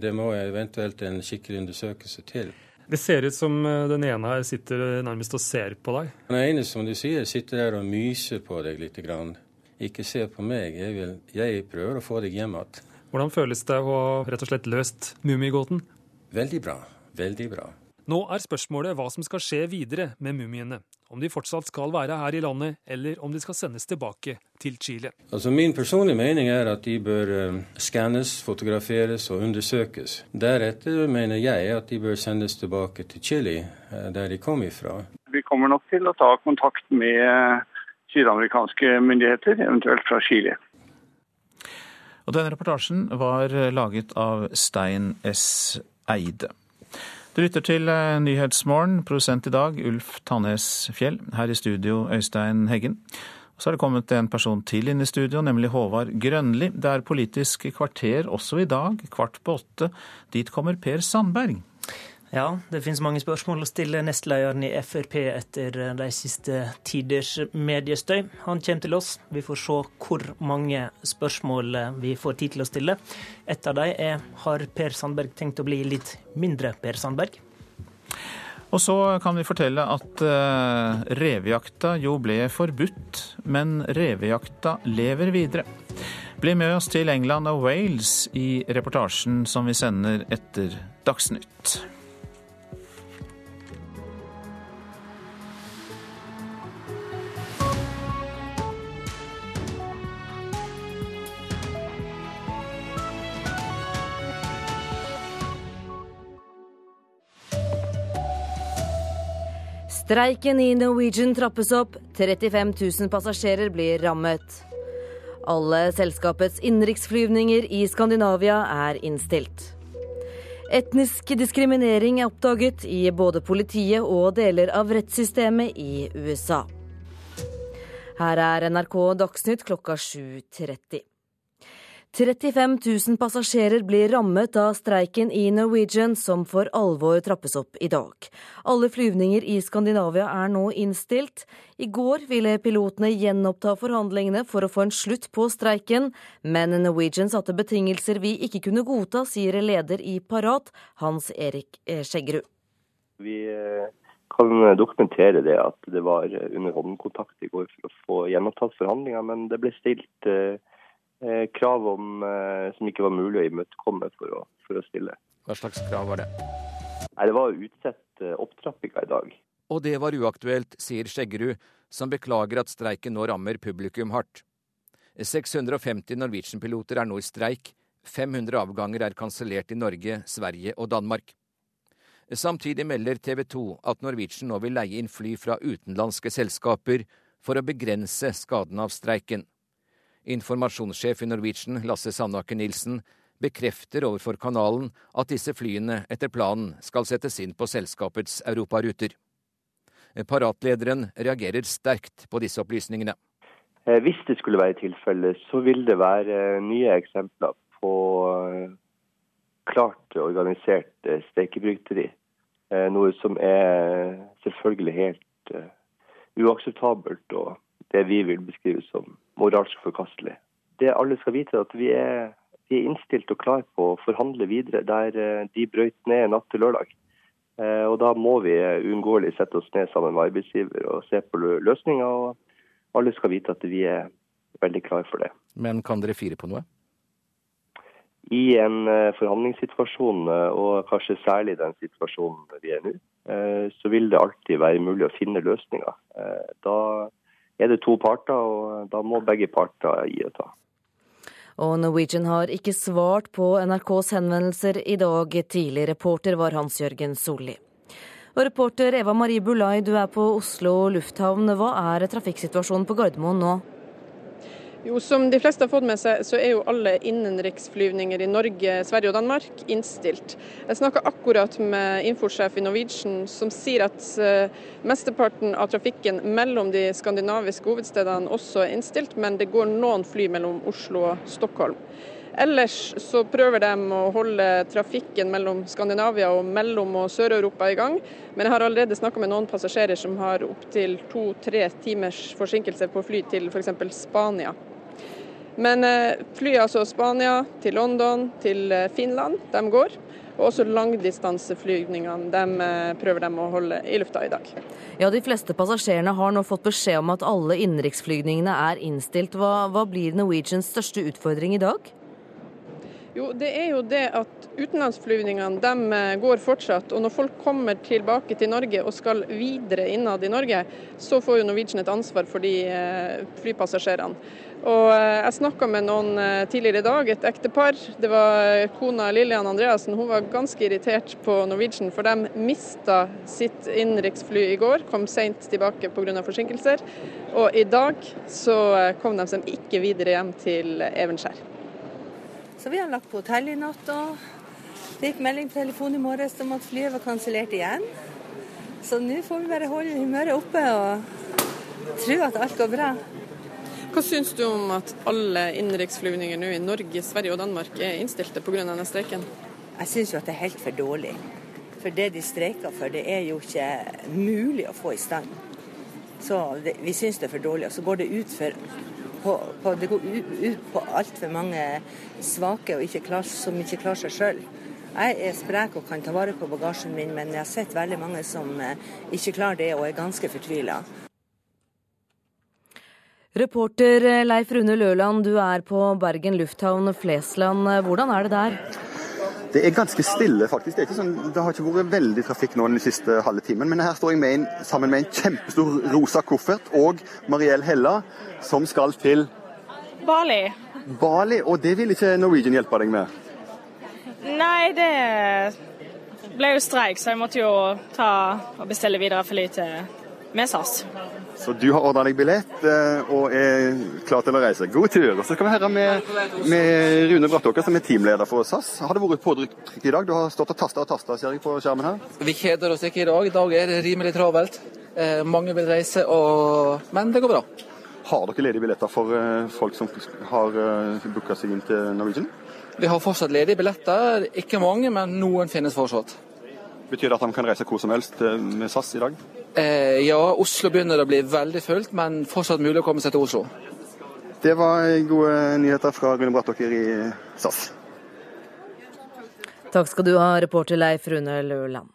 Det må eventuelt en skikkelig undersøkelse til. Det ser ut som eh, den ene her sitter nærmest og ser på deg. Den ene, som du sier, sitter der og myser på deg litt. Grann. Ikke se på meg, jeg, vil, jeg prøver å få deg hjem igjen. Hvordan føles det å ha rett og slett løst Mummigåten? Veldig bra. Veldig bra. Nå er spørsmålet hva som skal skje videre med mumiene om de fortsatt skal være her i landet, eller om de skal sendes tilbake til Chile. Altså Min personlige mening er at de bør uh, skannes, fotograferes og undersøkes. Deretter mener jeg at de bør sendes tilbake til Chile, uh, der de kom ifra. Vi kommer nok til å ta kontakt med uh, sydamerikanske myndigheter, eventuelt fra Chile. Og denne reportasjen var laget av Stein S. Eide. Du lytter til eh, Nyhetsmorgen, produsent i dag Ulf Tannes Fjell. Her i studio Øystein Heggen. Og så er det kommet en person til inn i studio, nemlig Håvard Grønli. Det er Politisk kvarter også i dag, kvart på åtte. Dit kommer Per Sandberg. Ja, det finnes mange spørsmål å stille nestlederen i Frp etter de siste tiders mediestøy. Han kommer til oss. Vi får se hvor mange spørsmål vi får tid til å stille. Et av dem er har Per Sandberg tenkt å bli litt mindre Per Sandberg? Og så kan vi fortelle at uh, revejakta jo ble forbudt, men revejakta lever videre. Bli med oss til England og Wales i reportasjen som vi sender etter Dagsnytt. Streiken i Norwegian trappes opp. 35 000 passasjerer blir rammet. Alle selskapets innenriksflyvninger i Skandinavia er innstilt. Etnisk diskriminering er oppdaget i både politiet og deler av rettssystemet i USA. Her er NRK Dagsnytt klokka 7.30. 35 000 passasjerer blir rammet av streiken i Norwegian, som for alvor trappes opp i dag. Alle flyvninger i Skandinavia er nå innstilt. I går ville pilotene gjenoppta forhandlingene for å få en slutt på streiken, men Norwegian satte betingelser vi ikke kunne godta, sier leder i Parat, Hans Erik eh, Skjeggerud. Vi eh, kan dokumentere det at det var under håndkontakt i går for å få gjenopptatt forhandlinger, men det ble stilt eh, Eh, krav om, eh, som ikke var mulig å imøtekomme for å, for å stille. Hva slags krav var det? Nei, Det var å utsette opptrappinga i dag. Og det var uaktuelt, sier Skjeggerud, som beklager at streiken nå rammer publikum hardt. 650 Norwegian-piloter er nå i streik. 500 avganger er kansellert i Norge, Sverige og Danmark. Samtidig melder TV 2 at Norwegian nå vil leie inn fly fra utenlandske selskaper for å begrense skaden av streiken. Informasjonssjef i Norwegian, Lasse Sandaker Nilsen, bekrefter overfor kanalen at disse flyene etter planen skal settes inn på selskapets europaruter. Paratlederen reagerer sterkt på disse opplysningene. Eh, hvis det skulle være tilfellet, så vil det være nye eksempler på eh, klart organisert steikebryteri. Noe som er selvfølgelig helt uakseptabelt, og det vi vil beskrive som moralsk forkastelig. Det alle skal vite, er at vi er, vi er innstilt og klar på å forhandle videre der eh, de brøyt ned natt til lørdag. Eh, og Da må vi uunngåelig sette oss ned sammen med arbeidsgiver og se på løsninger. og Alle skal vite at vi er veldig klar for det. Men kan dere fire på noe? I en eh, forhandlingssituasjon, og kanskje særlig den situasjonen vi er nå, så vil det alltid være mulig å finne løsninger. Da er det to parter, og da må begge parter gi og ta. Og Norwegian har ikke svart på NRKs henvendelser i dag. Tidlig reporter var Hans-Jørgen Solli. Og reporter Eva Marie Bulai, du er på Oslo lufthavn. Hva er trafikksituasjonen på Gardermoen nå? Jo, Som de fleste har fått med seg, så er jo alle innenriksflyvninger i Norge, Sverige og Danmark innstilt. Jeg snakka akkurat med infosjef i Norwegian, som sier at uh, mesteparten av trafikken mellom de skandinaviske hovedstedene også er innstilt, men det går noen fly mellom Oslo og Stockholm. Ellers så prøver de å holde trafikken mellom Skandinavia og Mellom- og Sør-Europa i gang. Men jeg har allerede snakka med noen passasjerer som har opptil to-tre timers forsinkelse på fly til f.eks. Spania. Men eh, fly altså Spania til London, til eh, Finland, de går. Og også langdistanseflygningene de eh, prøver de å holde i lufta i dag. Ja, De fleste passasjerene har nå fått beskjed om at alle innenriksflygningene er innstilt. Hva, hva blir Norwegians største utfordring i dag? Jo, det er jo det at utenlandsflyvningene de går fortsatt. Og når folk kommer tilbake til Norge og skal videre innad i Norge, så får jo Norwegian et ansvar for de flypassasjerene. Og eh, Jeg snakka med noen eh, tidligere i dag, et ektepar. Det var kona Lillian Andreassen. Hun var ganske irritert på Norwegian, for de mista sitt innenriksfly i går. Kom seint tilbake pga. forsinkelser. Og i dag så eh, kom de seg ikke videre hjem til Evenskjær. Så vi har lagt på hotell i natt. og Det gikk melding på telefonen i morges om at flyet var kansellert igjen. Så nå får vi bare holde humøret oppe og tro at alt går bra. Hva syns du om at alle innenriksflyvninger nå i Norge, Sverige og Danmark er innstilte pga. denne streiken? Jeg syns jo at det er helt for dårlig. For det de streiker for, det er jo ikke mulig å få i stand. Så det, vi syns det er for dårlig. Og så går det ut for på, på, det går ut på altfor mange svake ikke klar, som ikke klarer seg sjøl. Jeg er sprek og kan ta vare på bagasjen min, men jeg har sett veldig mange som eh, ikke klarer det og er ganske fortvila. Reporter Leif Rune Løland, du er på Bergen lufthavn Flesland. Hvordan er det der? Det er ganske stille, faktisk. Det, sånn, det, har ikke vært veldig trafikk nå den siste halve timen. Men her står jeg med en, sammen med en kjempestor rosa koffert og Mariell Hella, som skal til Bali. Bali, Og det vil ikke Norwegian hjelpe deg med? Nei, det ble jo streik, så jeg måtte jo ta og bestille videre fly til med SAS. Så du har ordna deg billett eh, og er klar til å reise. God tur. Og så skal vi høre med, med Rune Brattåker, som er teamleder for SAS. Har det vært påtrykk i dag? Du har stått og tasta og tasta, ser jeg på skjermen her. Vi kjeder oss ikke i dag. I dag er det rimelig travelt. Eh, mange vil reise, og... men det går bra. Har dere ledige billetter for eh, folk som har uh, booka seg inn til Norwegian? Vi har fortsatt ledige billetter. Ikke mange, men noen finnes fortsatt. Betyr det at de kan reise hvor som helst med SAS i dag? Eh, ja, Oslo begynner å bli veldig fullt, men fortsatt mulig å komme seg til Oslo. Det var gode nyheter fra Rune Brattåker i SAS. Takk skal du ha, reporter Leif Rune Løland.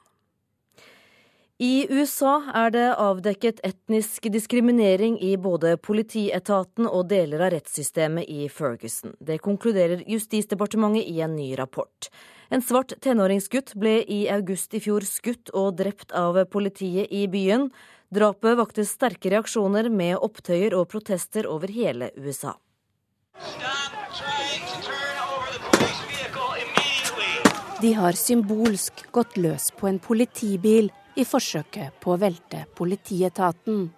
I USA er det avdekket etnisk diskriminering i både politietaten og deler av rettssystemet i Ferguson. Det konkluderer Justisdepartementet i en ny rapport. En svart tenåringsgutt ble i august i fjor skutt og drept av politiet i byen. Drapet vakte sterke reaksjoner med opptøyer og protester over hele USA. De har symbolsk gått løs på en politibil i forsøket på å velte politietaten.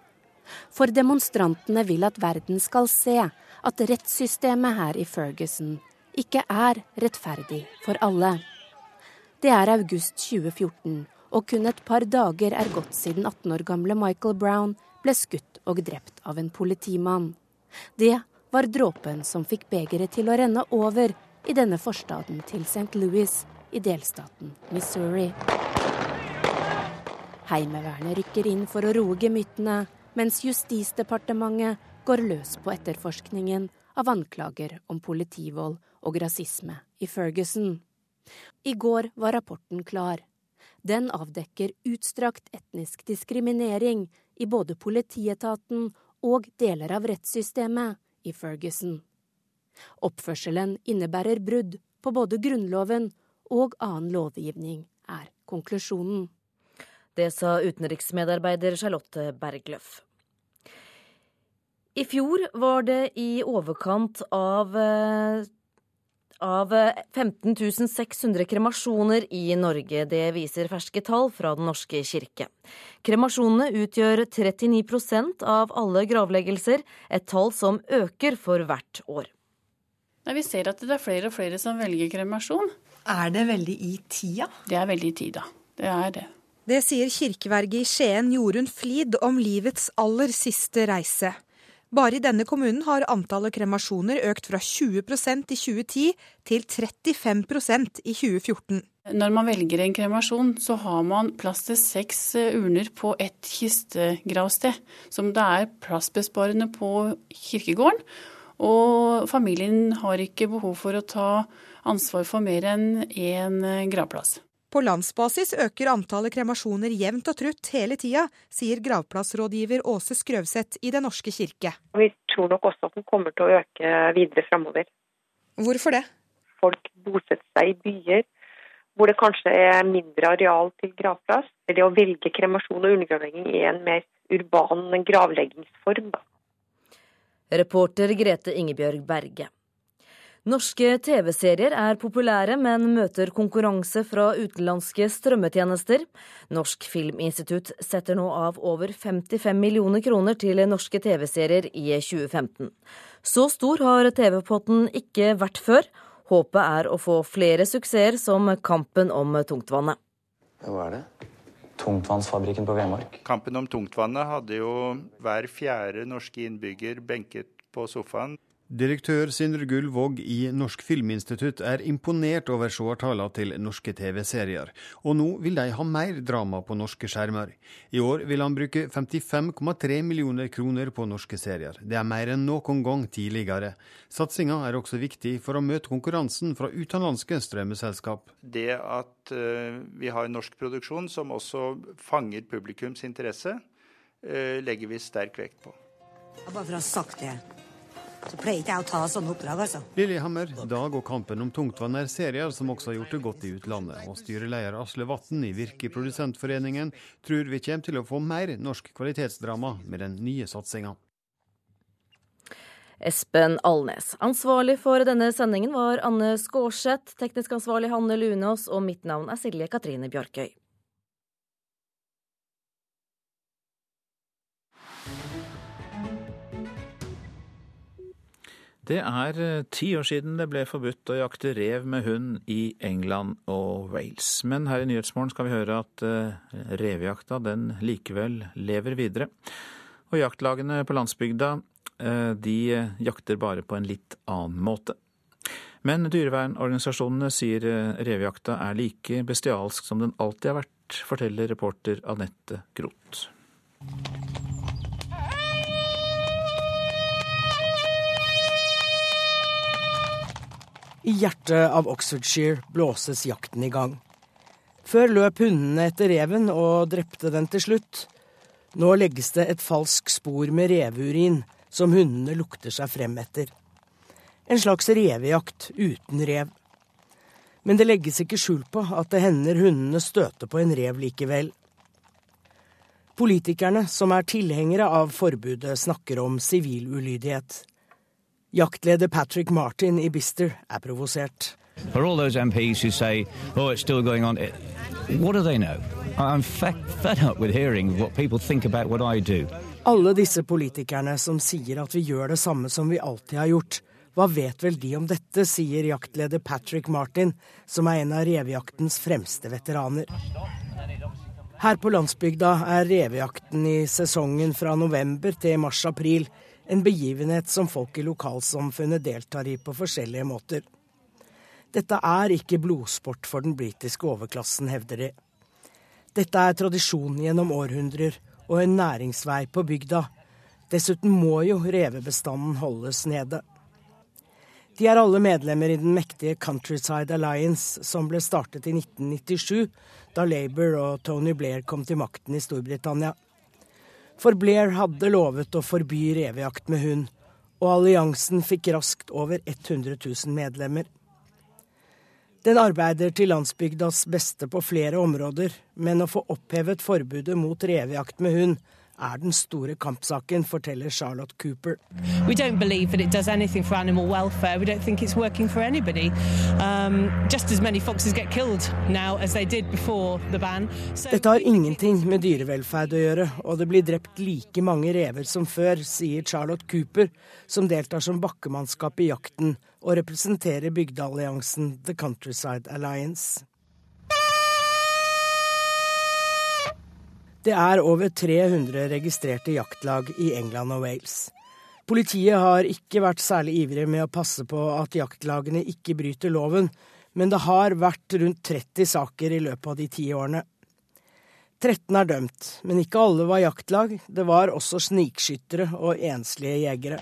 For demonstrantene vil at verden skal se at rettssystemet her i Ferguson ikke er rettferdig for alle. Det er august 2014, og kun et par dager er gått siden 18 år gamle Michael Brown ble skutt og drept av en politimann. Det var dråpen som fikk begeret til å renne over i denne forstaden til St. Louis i delstaten Missouri. Heimevernet rykker inn for å roe gemyttene, mens Justisdepartementet går løs på etterforskningen av anklager om politivold og rasisme i Ferguson. I går var rapporten klar. Den avdekker utstrakt etnisk diskriminering i både politietaten og deler av rettssystemet i Ferguson. Oppførselen innebærer brudd på både Grunnloven og annen lovgivning, er konklusjonen. Det sa utenriksmedarbeider Charlotte Bergløff. I fjor var det i overkant av eh, av 15 600 kremasjoner i Norge. Det viser ferske tall fra Den norske kirke. Kremasjonene utgjør 39% av alle gravleggelser, et tall som øker for hvert år. vi ser at det er flere og flere som velger kremasjon. Er det veldig i tida? Det er veldig i tida. Det er det. Det sier kirkeverget i Skien Jorunn Flid om livets aller siste reise. Bare i denne kommunen har antallet kremasjoner økt fra 20% i 2010 til 35% i 2014. Når man velger en kremasjon, så har man plass til seks eh, urner på ett kistegravsted. Som det er plassbesparende på kirkegården. Og familien har ikke behov for å ta ansvar for mer enn én gravplass. På landsbasis øker antallet kremasjoner jevnt og trutt hele tida, sier gravplassrådgiver Åse Skrøvseth i Den norske kirke. Vi tror nok også at den kommer til å øke videre framover. Hvorfor det? Folk bosetter seg i byer hvor det kanskje er mindre areal til gravplass. Det å velge kremasjon og undergravlegging er en mer urban gravleggingsform. Reporter Grete Ingebjørg Berge. Norske TV-serier er populære, men møter konkurranse fra utenlandske strømmetjenester. Norsk Filminstitutt setter nå av over 55 millioner kroner til norske TV-serier i 2015. Så stor har TV-potten ikke vært før. Håpet er å få flere suksesser som Kampen om tungtvannet. Hva er det? Tungtvannsfabrikken på Vemork. Kampen om tungtvannet hadde jo hver fjerde norske innbygger benket på sofaen. Direktør Sindre Gullvåg i Norsk Filminstitutt er imponert over seertallene til norske TV-serier, og nå vil de ha mer drama på norske skjermer. I år vil han bruke 55,3 millioner kroner på norske serier. Det er mer enn noen gang tidligere. Satsinga er også viktig for å møte konkurransen fra utenlandske strømmeselskap. Det at uh, vi har norsk produksjon som også fanger publikums interesse, uh, legger vi sterk vekt på. Bare for å ha sagt det. Så pleier ikke jeg å ta sånne oppdrag, altså. Lillehammer, Dag og Kampen om tungtvann er serier som også har gjort det godt i utlandet. Og styreleder Asle Vatn i Virke Produsentforeningen tror vi kommer til å få mer norsk kvalitetsdrama med den nye satsinga. Espen Alnes. Ansvarlig for denne sendingen var Anne Skårseth, teknisk ansvarlig Hanne Lunås, og mitt navn er Silje Katrine Bjarkøy. Det er eh, ti år siden det ble forbudt å jakte rev med hund i England og Wales. Men her i Nyhetsmorgen skal vi høre at eh, revejakta den likevel lever videre. Og jaktlagene på landsbygda eh, de jakter bare på en litt annen måte. Men dyrevernorganisasjonene sier revejakta er like bestialsk som den alltid har vært, forteller reporter Anette Groth. I hjertet av Oxfordshire blåses jakten i gang. Før løp hundene etter reven og drepte den til slutt. Nå legges det et falsk spor med reveurin som hundene lukter seg frem etter. En slags revejakt uten rev. Men det legges ikke skjul på at det hender hundene støter på en rev likevel. Politikerne som er tilhengere av forbudet, snakker om sivil ulydighet. Jaktleder Patrick Martin i Bister er provosert. For all those MPs who say, oh, it's still going on, what do they know? I'm fed up with hearing what people think about what I do. Alle disse politikerne som sier at vi gjør det samme som vi alltid har gjort. Hva vet vel de om dette, sier jaktleder Patrick Martin, som er en av revejaktens fremste veteraner. Her på landsbygda er revejakten i sesongen fra november til mars-april en begivenhet som folk i lokalsamfunnet deltar i på forskjellige måter. Dette er ikke blodsport for den britiske overklassen, hevder de. Dette er tradisjon gjennom århundrer og en næringsvei på bygda. Dessuten må jo revebestanden holdes nede. De er alle medlemmer i den mektige Countryside Alliance, som ble startet i 1997, da Labour og Tony Blair kom til makten i Storbritannia. For Blair hadde lovet å forby revejakt med hund, og alliansen fikk raskt over 100 000 medlemmer. Den arbeider til landsbygdas beste på flere områder, men å få opphevet forbudet mot revejakt med hund er den store kampsaken, forteller Charlotte Cooper. Dette har ingenting med dyrevelferd å gjøre, og det blir drept like mange rever som før, sier Charlotte Cooper, som deltar som bakkemannskap i jakten og representerer bygdealliansen The Countryside Alliance. Det er over 300 registrerte jaktlag i England og Wales. Politiet har ikke vært særlig ivrig med å passe på at jaktlagene ikke bryter loven, men det har vært rundt 30 saker i løpet av de ti årene. 13 er dømt, men ikke alle var jaktlag. Det var også snikskyttere og enslige jegere.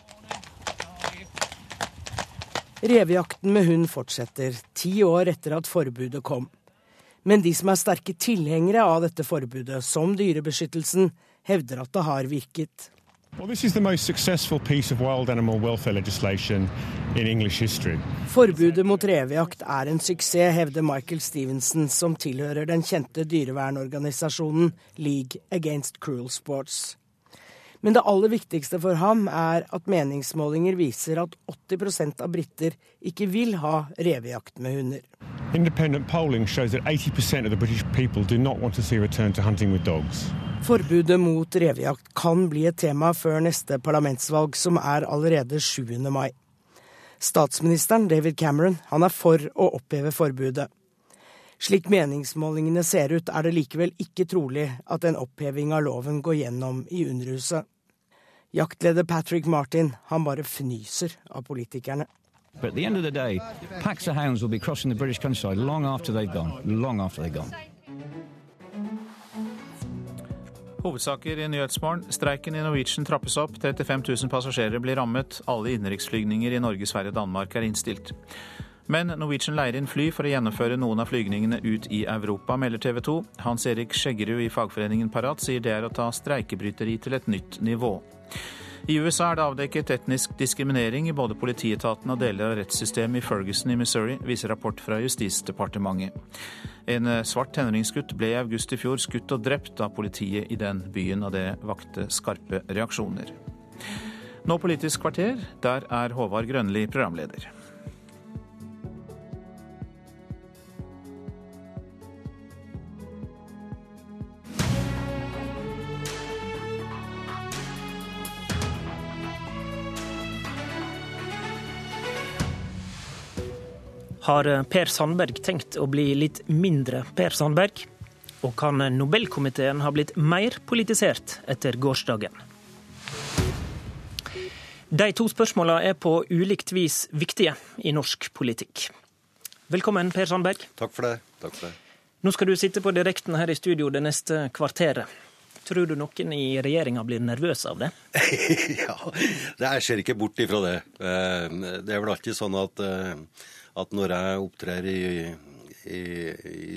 Revejakten med hund fortsetter, ti år etter at forbudet kom. Men de som er sterke tilhengere av dette forbudet, som Dyrebeskyttelsen, hevder at det har virket. Well, Forbudet mot revejakt er en suksess, hevder Michael Stevenson, som tilhører den kjente dyrevernorganisasjonen League Against Cruel Sports. Men det aller viktigste for ham er at meningsmålinger viser at 80% av briter ikke vil ha revejakt med hunder. Independent polling shows that 80% of the British people do not want to see a return to hunting with dogs. Forbudet mot revejakt kan bli et tema før neste parlamentsvalg, som er allerede 7. mai. Statsministeren David Cameron han er for å oppheve forbudet. Slik meningsmålingene ser ut, er det likevel ikke trolig at en oppheving av loven går gjennom i Underhuset. Jaktleder Patrick Martin han bare fnyser av politikerne. But at the end of the day, packs of hounds will be crossing the British countryside long after they've gone. Long after they've gone. Hovedsaker i Nyhetsmorgen. Streiken i Norwegian trappes opp. 35 000 passasjerer blir rammet. Alle innenriksflygninger i Norge, Sverige og Danmark er innstilt. Men Norwegian leier inn fly for å gjennomføre noen av flygningene ut i Europa, melder TV 2. Hans Erik Skjeggerud i fagforeningen Parat sier det er å ta streikebryteri til et nytt nivå. I USA er det avdekket etnisk diskriminering i både politietaten og deler av rettssystemet i Ferguson i Missouri, viser rapport fra Justisdepartementet. En eh, svart tenåringsgutt ble i august i fjor skutt og drept av politiet i den byen, og det vakte skarpe reaksjoner. Nå Politisk kvarter, der er Håvard Grønli programleder. Har Per Sandberg tenkt å bli litt mindre Per Sandberg? Og kan Nobelkomiteen ha blitt mer politisert etter gårsdagen? De to spørsmåla er på ulikt vis viktige i norsk politikk. Velkommen, Per Sandberg. Takk for det. Takk for det. Nå skal du sitte på direkten her i studio det neste kvarteret. Tror du noen i regjeringa blir nervøs av det? ja, jeg ser ikke bort ifra det. Eh, det er vel alltid sånn at, eh, at når jeg opptrer i, i,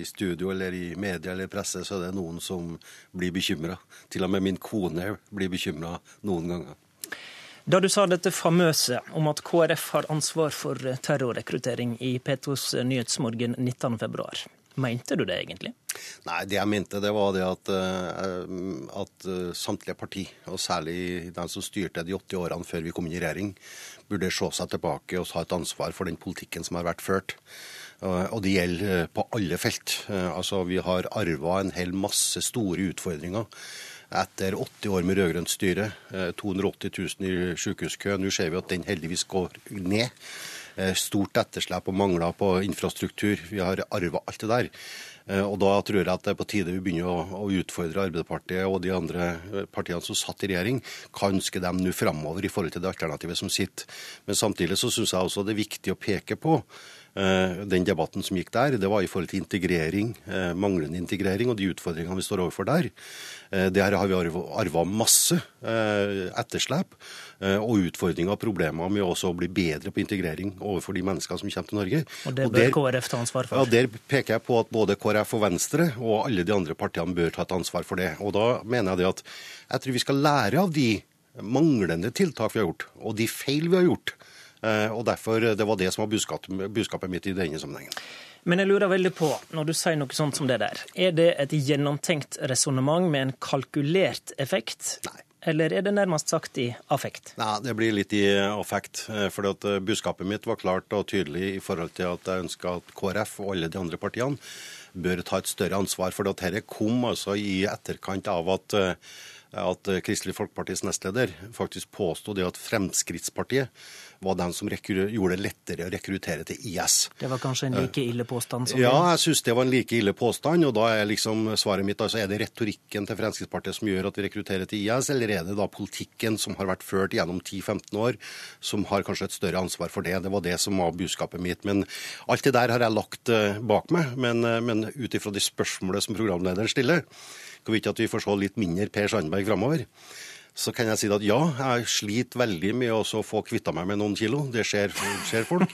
i, studio eller i media eller presse, så er det noen som blir bekymra. Til og med min kone blir bekymra noen ganger. Da du sa dette famøse om at KrF har ansvar for terrorrekruttering i P2s Nyhetsmorgen 19.2, Mente du det egentlig? Nei, det jeg mente det var det at, eh, at eh, samtlige parti, og særlig de som styrte de 80 årene før vi kom inn i regjering, burde se seg tilbake og ta et ansvar for den politikken som har vært ført. Eh, og det gjelder på alle felt. Altså, Vi har arva en hel masse store utfordringer etter 80 år med rød-grønt styre. 280 000 i sykehuskø. Nå ser vi at den heldigvis går ned. Stort etterslep og mangler på infrastruktur. Vi har arva alt det der. Eh, og Da tror jeg at det er på tide vi begynner å, å utfordre Arbeiderpartiet og de andre eh, partiene som satt i regjering. Hva ønsker de nå framover i forhold til det alternativet som sitter? Men samtidig så syns jeg også det er viktig å peke på den debatten som gikk der, det var i forhold til integrering, manglende integrering og de utfordringene vi står overfor der. Der har vi arva masse etterslep. Eh, og utfordringer og problemer med også å bli bedre på integrering overfor de menneskene som kommer til Norge. Og Det bør og der, KrF ta ansvar for? Ja, Der peker jeg på at både KrF og Venstre og alle de andre partiene bør ta et ansvar for det. Og Da mener jeg det at jeg tror vi skal lære av de manglende tiltak vi har gjort, og de feil vi har gjort. Eh, og derfor, Det var det som var budskapet, budskapet mitt i denne sammenhengen. Men jeg lurer veldig på, når du sier noe sånt som det der, er det et gjennomtenkt resonnement med en kalkulert effekt? Nei. Eller er det nærmest sagt i affekt? Nei, Det blir litt i affekt. Eh, for at eh, Budskapet mitt var klart og tydelig i forhold til at jeg ønska at KrF og alle de andre partiene bør ta et større ansvar. For dette kom altså i etterkant av at, eh, at Kristelig Folkepartis nestleder faktisk påsto det at Fremskrittspartiet var den som gjorde det lettere å rekruttere til IS. Det var kanskje en like ille påstand som Ja, jeg syns det var en like ille påstand. Og da er liksom svaret mitt altså, er det retorikken til Fremskrittspartiet som gjør at vi rekrutterer til IS, eller er det da politikken som har vært ført gjennom 10-15 år, som har kanskje et større ansvar for det? Det var det som var budskapet mitt. Men alt det der har jeg lagt eh, bak meg. Men, eh, men ut ifra de spørsmålene som programlederen stiller, kan vi ikke at vi får se litt mindre Per Sandberg framover så kan jeg si at ja, jeg sliter veldig med å få kvitta meg med noen kilo. Det skjer, skjer folk.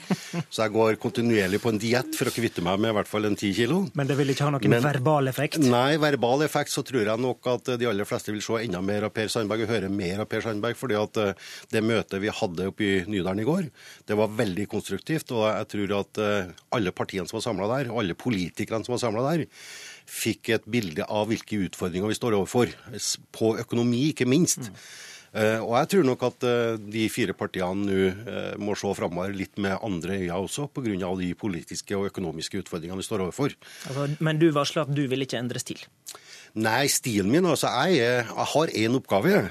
Så jeg går kontinuerlig på en diett for å kvitte meg med i hvert fall en ti kilo. Men det vil ikke ha noen Men, verbal effekt? Nei, verbal effekt så tror jeg nok at de aller fleste vil se enda mer av Per Sandberg og høre mer av Per Sandberg. fordi at eh, det møtet vi hadde oppe i Nydalen i går, det var veldig konstruktivt. Og jeg tror at eh, alle partiene som var samla der, og alle politikerne som var samla der, fikk et bilde av hvilke utfordringer vi står overfor. På økonomi, ikke minst. Mm. Uh, og jeg tror nok at uh, de fire partiene nå uh, må se framover litt med andre øyne også, pga. de politiske og økonomiske utfordringene vi står overfor. Altså, men du varsler at du vil ikke endre stil? Nei, stilen min altså, Jeg, jeg har én oppgave.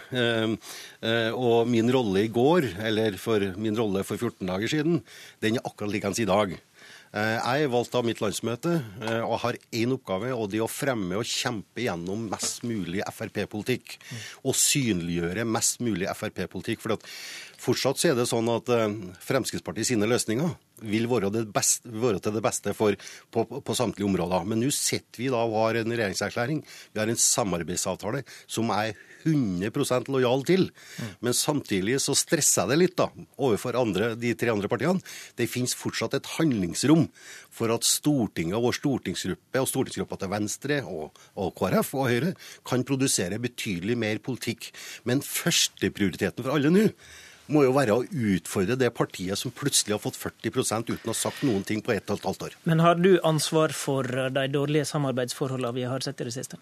og min rolle i går, eller for min rolle for 14 dager siden, den er akkurat likeens i dag. Eh, jeg er valgt av mitt landsmøte eh, og har én oppgave, og det er å fremme og kjempe gjennom mest mulig Frp-politikk. Og synliggjøre mest mulig Frp-politikk. For fortsatt så er det sånn at eh, Fremskrittspartiet sine løsninger vil være, beste, være, til det beste for, på, på samtlige områder. Men nå sitter vi da og har en regjeringserklæring. Vi har en samarbeidsavtale som er 100% lojal til. Men samtidig så stresser jeg det litt da, overfor andre, de tre andre partiene. Det finnes fortsatt et handlingsrom for at Stortinget og stortingsgruppe og stortingsgruppa til Venstre og, og, KrF og Høyre kan produsere betydelig mer politikk. Men førsteprioriteten for alle nå må jo være å utfordre det partiet som plutselig har fått 40 uten å ha sagt noen ting på ett og et halvt år. Men har du ansvar for de dårlige samarbeidsforholdene vi har sett i det siste?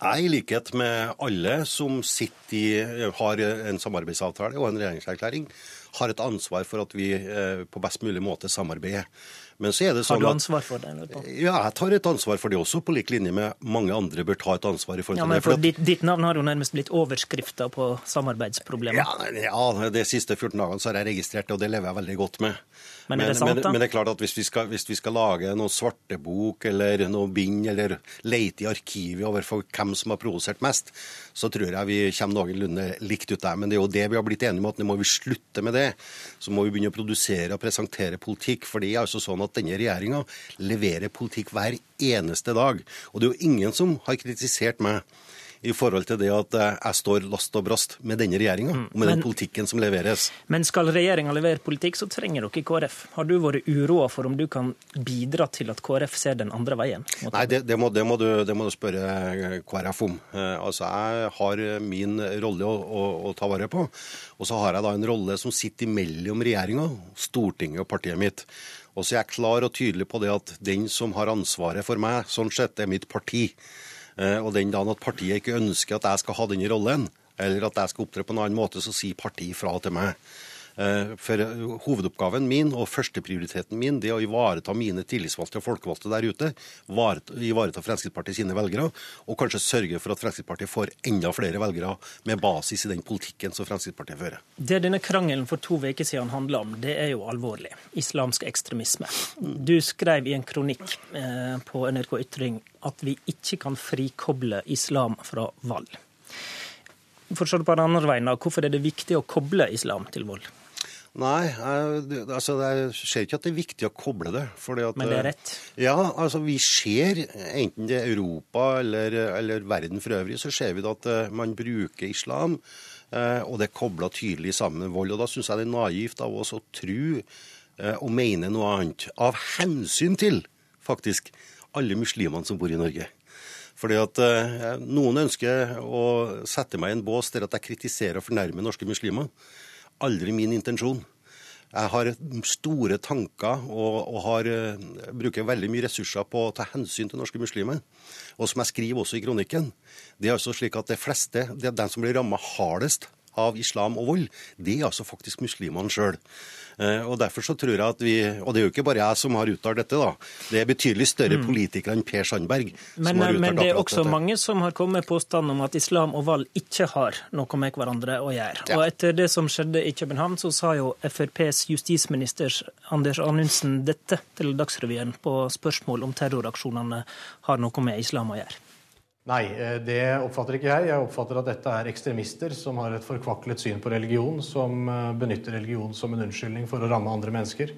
Jeg, i likhet med alle som i, har en samarbeidsavtale og en regjeringserklæring, har et ansvar for at vi eh, på best mulig måte samarbeider. Men så er det sånn Har du ansvar for det? Ja, jeg tar et ansvar for det også, på lik linje med mange andre bør ta et ansvar i forhold Ja, til men det. for at- ditt, ditt navn har jo nærmest blitt overskrifta på samarbeidsproblemer. Ja, ja, de siste 14 dagene så har jeg registrert det, og det lever jeg veldig godt med. Men er det sant, men, da? men det er klart at hvis vi skal, hvis vi skal lage noe svartebok eller noe bind, eller leite i arkivet over hvem som har provosert mest, så tror jeg vi kommer noenlunde likt ut der. Men det er jo det vi har blitt enige om, at nå må vi slutte med det. Så må vi begynne å produsere og presentere politikk. For det er altså sånn at denne regjeringa leverer politikk hver eneste dag. Og det er jo ingen som har kritisert meg i forhold til det at eh, jeg står last og brast med denne regjeringa, og med men- den politikken som leveres. Men skal regjeringa levere politikk, så trenger dere KrF. Har du vært uroa for om du kan bidra til at KrF ser den andre veien? Nei, det, det, må, det, må du, det må du spørre eh, KrF om. Eh, altså, Jeg har min rolle å, å, å ta vare på, og så har jeg da en rolle som sitter mellom regjeringa, Stortinget og partiet mitt. Og så er jeg klar og tydelig på det at den som har ansvaret for meg, sånn sett er mitt parti. Eh, Og den dagen at partiet ikke ønsker at jeg skal ha denne rollen, eller at jeg skal opptre på en annen måte, så sier partiet fra til meg. Eh, For eh, hovedoppgaven min og førsteprioriteten min det er å ivareta mine tillitsvalgte og folkevalgte der ute. Ivareta, Fremskrittspartiet sine velgere, og kanskje sørge for at Fremskrittspartiet får enda flere velgere med basis i den politikken som Fremskrittspartiet fører. Det denne krangelen for to uker siden handler om, det er jo alvorlig. Islamsk ekstremisme. Du skrev i en kronikk eh, på NRK Ytring at vi ikke kan frikoble islam fra vold. Forstår du på den andre veien, hvorfor er det viktig å koble islam til vold? Nei, jeg, det- altså, jeg ser ikke at det er viktig å koble det. fordi at, Men det er rett? Ja, altså vi ser, enten det er Europa eller, eller verden for øvrig, så ser vi at eh, man bruker islam, eh, og det er kobla tydelig sammen med vold. Og da syns jeg det er naivt av oss å tro eh, og mene noe annet. Av hensyn til, faktisk, alle muslimene som bor i Norge. Fordi at eh, Noen ønsker å sette meg i en bås der at jeg kritiserer og fornærmer norske muslimer. Aldri min intensjon. Jeg har store tanker og, og har, eh, bruker veldig mye ressurser på å ta hensyn til norske muslimer. Og som jeg skriver også i kronikken, det er altså slik at de fleste, det er den som blir ramma hardest av islam og vold, det er altså faktisk muslimene sjøl. Og derfor så tror jeg at vi Og det er jo ikke bare jeg som har uttalt dette, da. Det er betydelig større Mm. politikere enn Per Sandberg Men, som har uttalt men det er også dette. mange som har kommet med påstand om at islam og vold ikke har noe med hverandre å gjøre. Ja. Og etter det som skjedde i København, så sa jo FrPs justisminister Anders Anundsen dette til Dagsrevyen på spørsmål om terroraksjonene har noe med islam å gjøre. Nei, eh, det oppfatter ikke jeg. Jeg oppfatter at dette er ekstremister som har et forkvaklet syn på religion, som eh, benytter religion som en unnskyldning for å ramme andre mennesker.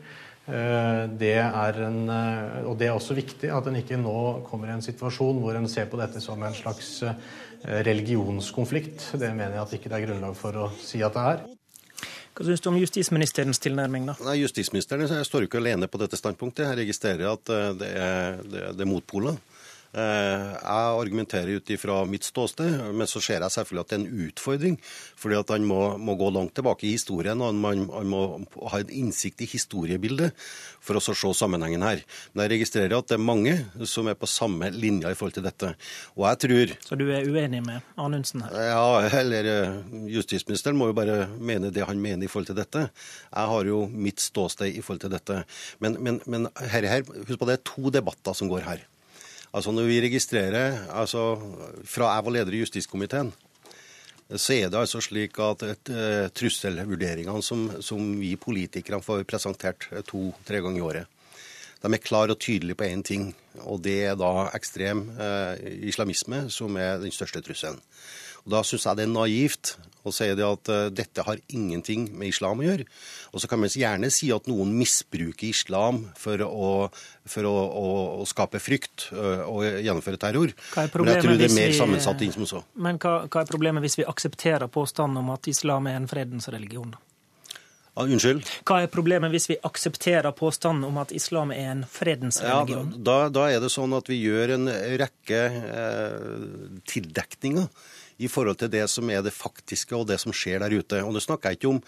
Eh, Det er en, og det er også viktig at en ikke nå kommer i en situasjon hvor en ser på dette som en slags religionskonflikt. Det mener jeg at ikke det er grunnlag for å si at det er. Hva syns du om justisministerens tilnærming, da? Nei, Justisministeren står jo ikke alene på dette standpunktet. Jeg registrerer at det er, det, det er motpoler. Eh, Jeg argumenterer ut ifra mitt ståsted, men så ser jeg selvfølgelig at det er en utfordring. fordi at han må, må gå langt tilbake i historien, og han han må ha en innsikt i historiebildet for å se sammenhengen her. Men jeg registrerer at det er mange som er på samme linja i forhold til dette. Og jeg tror Så du er uenig med Anundsen her? ja, eller eh, justisministeren må jo bare mene det han mener i forhold til dette. Jeg har jo mitt ståsted i forhold til dette. Men, men, men her, her, husk på det er to debatter som går her. Altså Når vi registrerer altså Fra jeg var leder i justiskomiteen, så er det altså slik at et, uh, trusselvurderingene som, som vi politikere får presentert to-tre ganger i året, de er klare og tydelige på én ting, og det er da ekstrem uh, islamisme som er den største trusselen. Og Da syns jeg det er naivt å sier det at eh, dette har ingenting med islam å gjøre. Og så kan man gjerne si at noen misbruker islam for å, for å, å, å skape frykt ø, og gjennomføre terror. Er Men jeg tror det er mer sammensatt inn som så. Men hva, hva er problemet hvis vi aksepterer påstanden om at islam er en fredens religion? Ah, unnskyld? Hva er problemet hvis vi aksepterer påstanden om at islam er en fredens Ja, da, da er det sånn at vi gjør en rekke eh, tildekninger i forhold til det som er det faktiske og det som skjer der ute. Og Nå snakker jeg ikke om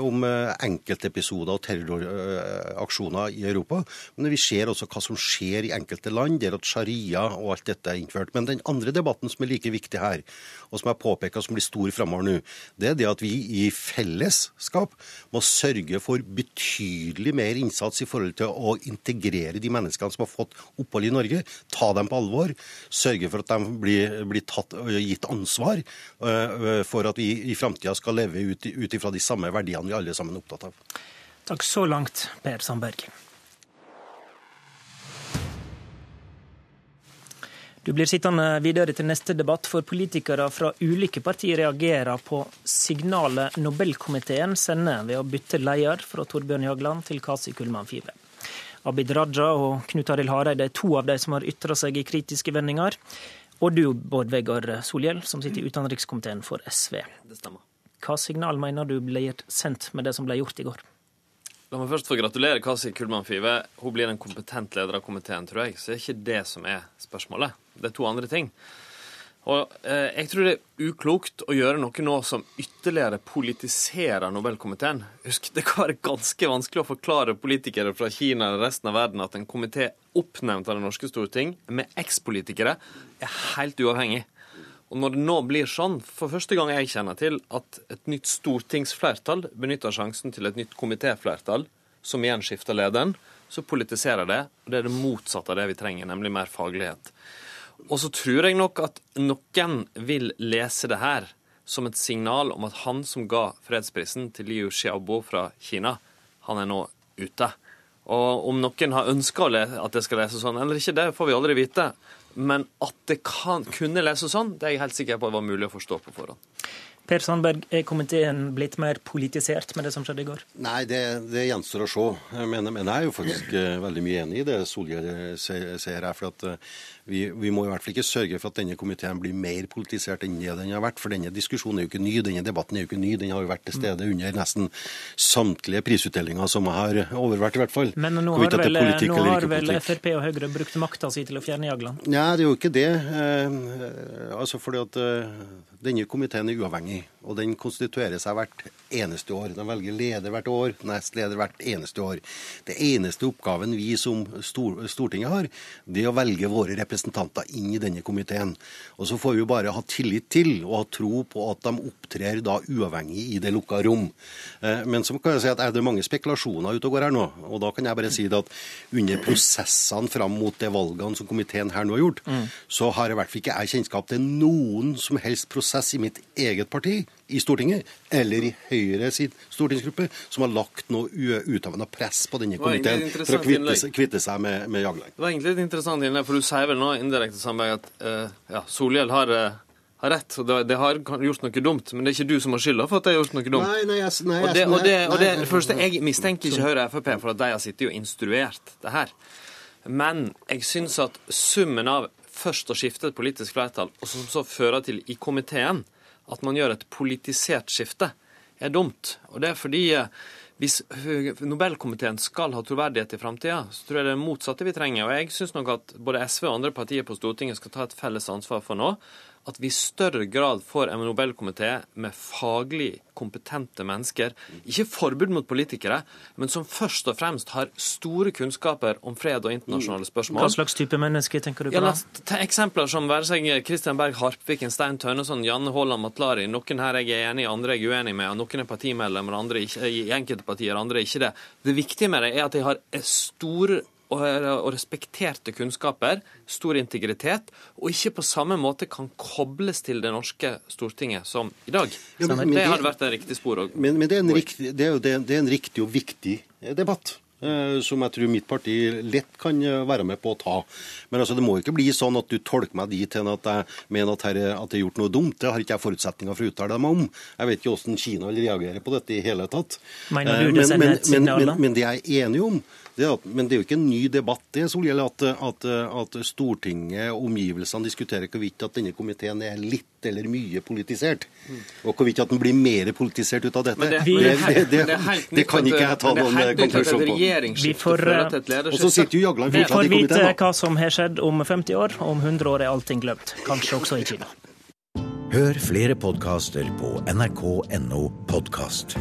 om eh, enkeltepisoder og terroraksjoner i Europa. Men vi ser også hva som skjer i enkelte land, der at sharia og alt dette er innført. Men den andre debatten som er like viktig her, og som jeg påpeker som blir stor framover nå, det er det at vi i fellesskap må sørge for betydelig mer innsats i forhold til å integrere de menneskene som har fått opphold i Norge, ta dem på alvor, sørge for at de blir, blir tatt, gitt ansvar uh, for at vi i framtida skal leve ut, ut ifra de samme verdiene vi alle sammen er opptatt av. Takk så langt, Per Sandberg. Du blir sittende videre til neste debatt, for politikere fra ulike partier reagerer på signalet Nobelkomiteen sender ved å bytte leder fra Torbjørn Jagland til Kasi Kullmann Five. Abid Raja og Knut Arild Hareide er to av de som har ytra seg i kritiske vendinger. Og du, Bård Vegar Solhjell, som sitter i utenrikskomiteen for SV. Det stemmer. Hva signal mener du ble sendt med det som ble gjort i går? La meg først få gratulere Kasi Kullmann Five. Hun blir en kompetent leder av komiteen, tror jeg. Så det er ikke det som er spørsmålet. Det er to andre ting. Og eh, Jeg tror det er uklokt å gjøre noe nå som ytterligere politiserer Nobelkomiteen. Husk, Det kan være ganske vanskelig å forklare politikere fra Kina eller resten av verden at en komité oppnevnt av det norske storting, med ekspolitikere, er helt uavhengig. Og når det nå blir sånn, for første gang jeg kjenner til, at et nytt stortingsflertall benytter sjansen til et nytt komitéflertall, som igjen skifter lederen, så politiserer det. Og det er det motsatte av det vi trenger, nemlig mer faglighet. Og så tror jeg nok at noen vil lese det her som et signal om at han som ga fredsprisen til Liu Xiaobo fra Kina, han er nå ute. Og om noen har ønska at det skal leses sånn eller ikke, det får vi aldri vite. Men at det kan, kunne leses sånn, det er jeg helt sikker på det var mulig å forstå på forhånd. Per Sandberg, er komiteen blitt mer politisert med det som skjedde i går? Nei, det, det gjenstår å se. Men, men, jeg er jo faktisk uh, veldig mye enig i det Solhjell sier her. for at uh, vi, vi, må i hvert fall ikke sørge for at denne komiteen blir mer politisert enn det den har vært. For denne diskusjonen er jo ikke ny, denne debatten er jo ikke ny. Den har jo vært til stede under nesten samtlige prisutdelinger som jeg har overvært, i hvert fall. Men nå har vel, nå har vel Frp og Høyre brukt makta si til å fjerne Jagland? Nei, det er jo ikke det. Eh, altså fordi at denne komiteen er uavhengig, og den konstituerer seg hvert eneste år. De velger leder hvert år, nestleder hvert eneste år. Det eneste oppgaven vi som stor, Stortinget har, det er å velge våre representanter inn i denne komiteen. Og Så får vi bare ha tillit til og ha tro på at de opptrer da uavhengig i det lukka rom. Eh, men så kan jeg si at er det mange spekulasjoner ute og går her nå. Og da kan jeg bare si det at under prosessene fram mot de valgene som komiteen her nå har gjort, mm. så har i hvert fall ikke jeg kjennskap til noen som helst prosess i mitt eget parti i Stortinget, eller i Høyre sin stortingsgruppe, som har lagt noe utøvende press på denne komiteen for å kvitte, kvitte seg med, med Jagland. Det var egentlig et interessant innlegg, for du sier vel nå indirekte samarbeid at uh, ja, Solhjell har uh, har rett. og det, det, har gjort noe dumt, men det er ikke du som har skylda for at de har gjort noe dumt. Nei, nei, jeg, nei, og det, og det, og det, første, Jeg mistenker ikke Høyre og Frp for at de har sittet og instruert det her. Men jeg syns at summen av først å skifte et politisk flertall, og som så fører til i komiteen at man gjør et politisert skifte, er dumt. Og det er fordi eh, hvis Nobelkomiteen skal ha troverdighet i framtida, så tror jeg det er motsatte vi trenger. Og jeg syns nok at både SV og andre partier på Stortinget skal ta et felles ansvar for nå at vi i større grad får en Nobelkomité med faglig kompetente mennesker. Ikke forbud mot politikere, men som først og fremst har store kunnskaper om fred og internasjonale spørsmål. Hva slags type mennesker tenker du på? Ja, ta eksempler som være seg Kristian Berg Harpviken, Stein Tønneson, Janne Haaland Matlari. Noen her jeg er enig i, andre jeg er uenig med. Noen er partimedlemmer, andre ikke, i enkelte partier, andre ikke det. Det viktige med det er at de har store og, respekterte kunnskaper, stor integritet, og ikke på samme måte kan kobles til det norske Stortinget som i dag. Ja, men, det hadde vært et riktig spor. Og, men, men det, er riktig, det, er jo, det, er en riktig og viktig debatt. Eh, som jeg tror mitt parti lett kan eh, være med på å ta. Men altså, det må ikke bli sånn at du tolker meg dit hen at jeg mener at, her, at det er gjort noe dumt. Det har ikke jeg forutsetninger for å uttale meg om. Jeg vet ikke hvordan Kina vil reagere på dette i hele tatt. Mener du det eh, men, men, men, men det jeg er enig om, det at, men det er jo ikke en ny debatt det, Solhjell, at, at, at, Stortinget og omgivelsene diskuterer hvorvidt at denne komiteen er litt eller mye politisert. Og hvorvidt at den blir mer politisert ut av dette. Det, det, det, det, kan ikke jeg ta noen konklusjon på. Vi får, og så sitter jo Jagland. Vi får vite hva som har skjedd om 50 år, om 100 år er allting glemt. Kanskje også i Kina. Hør flere podkaster på nrk.no podkast.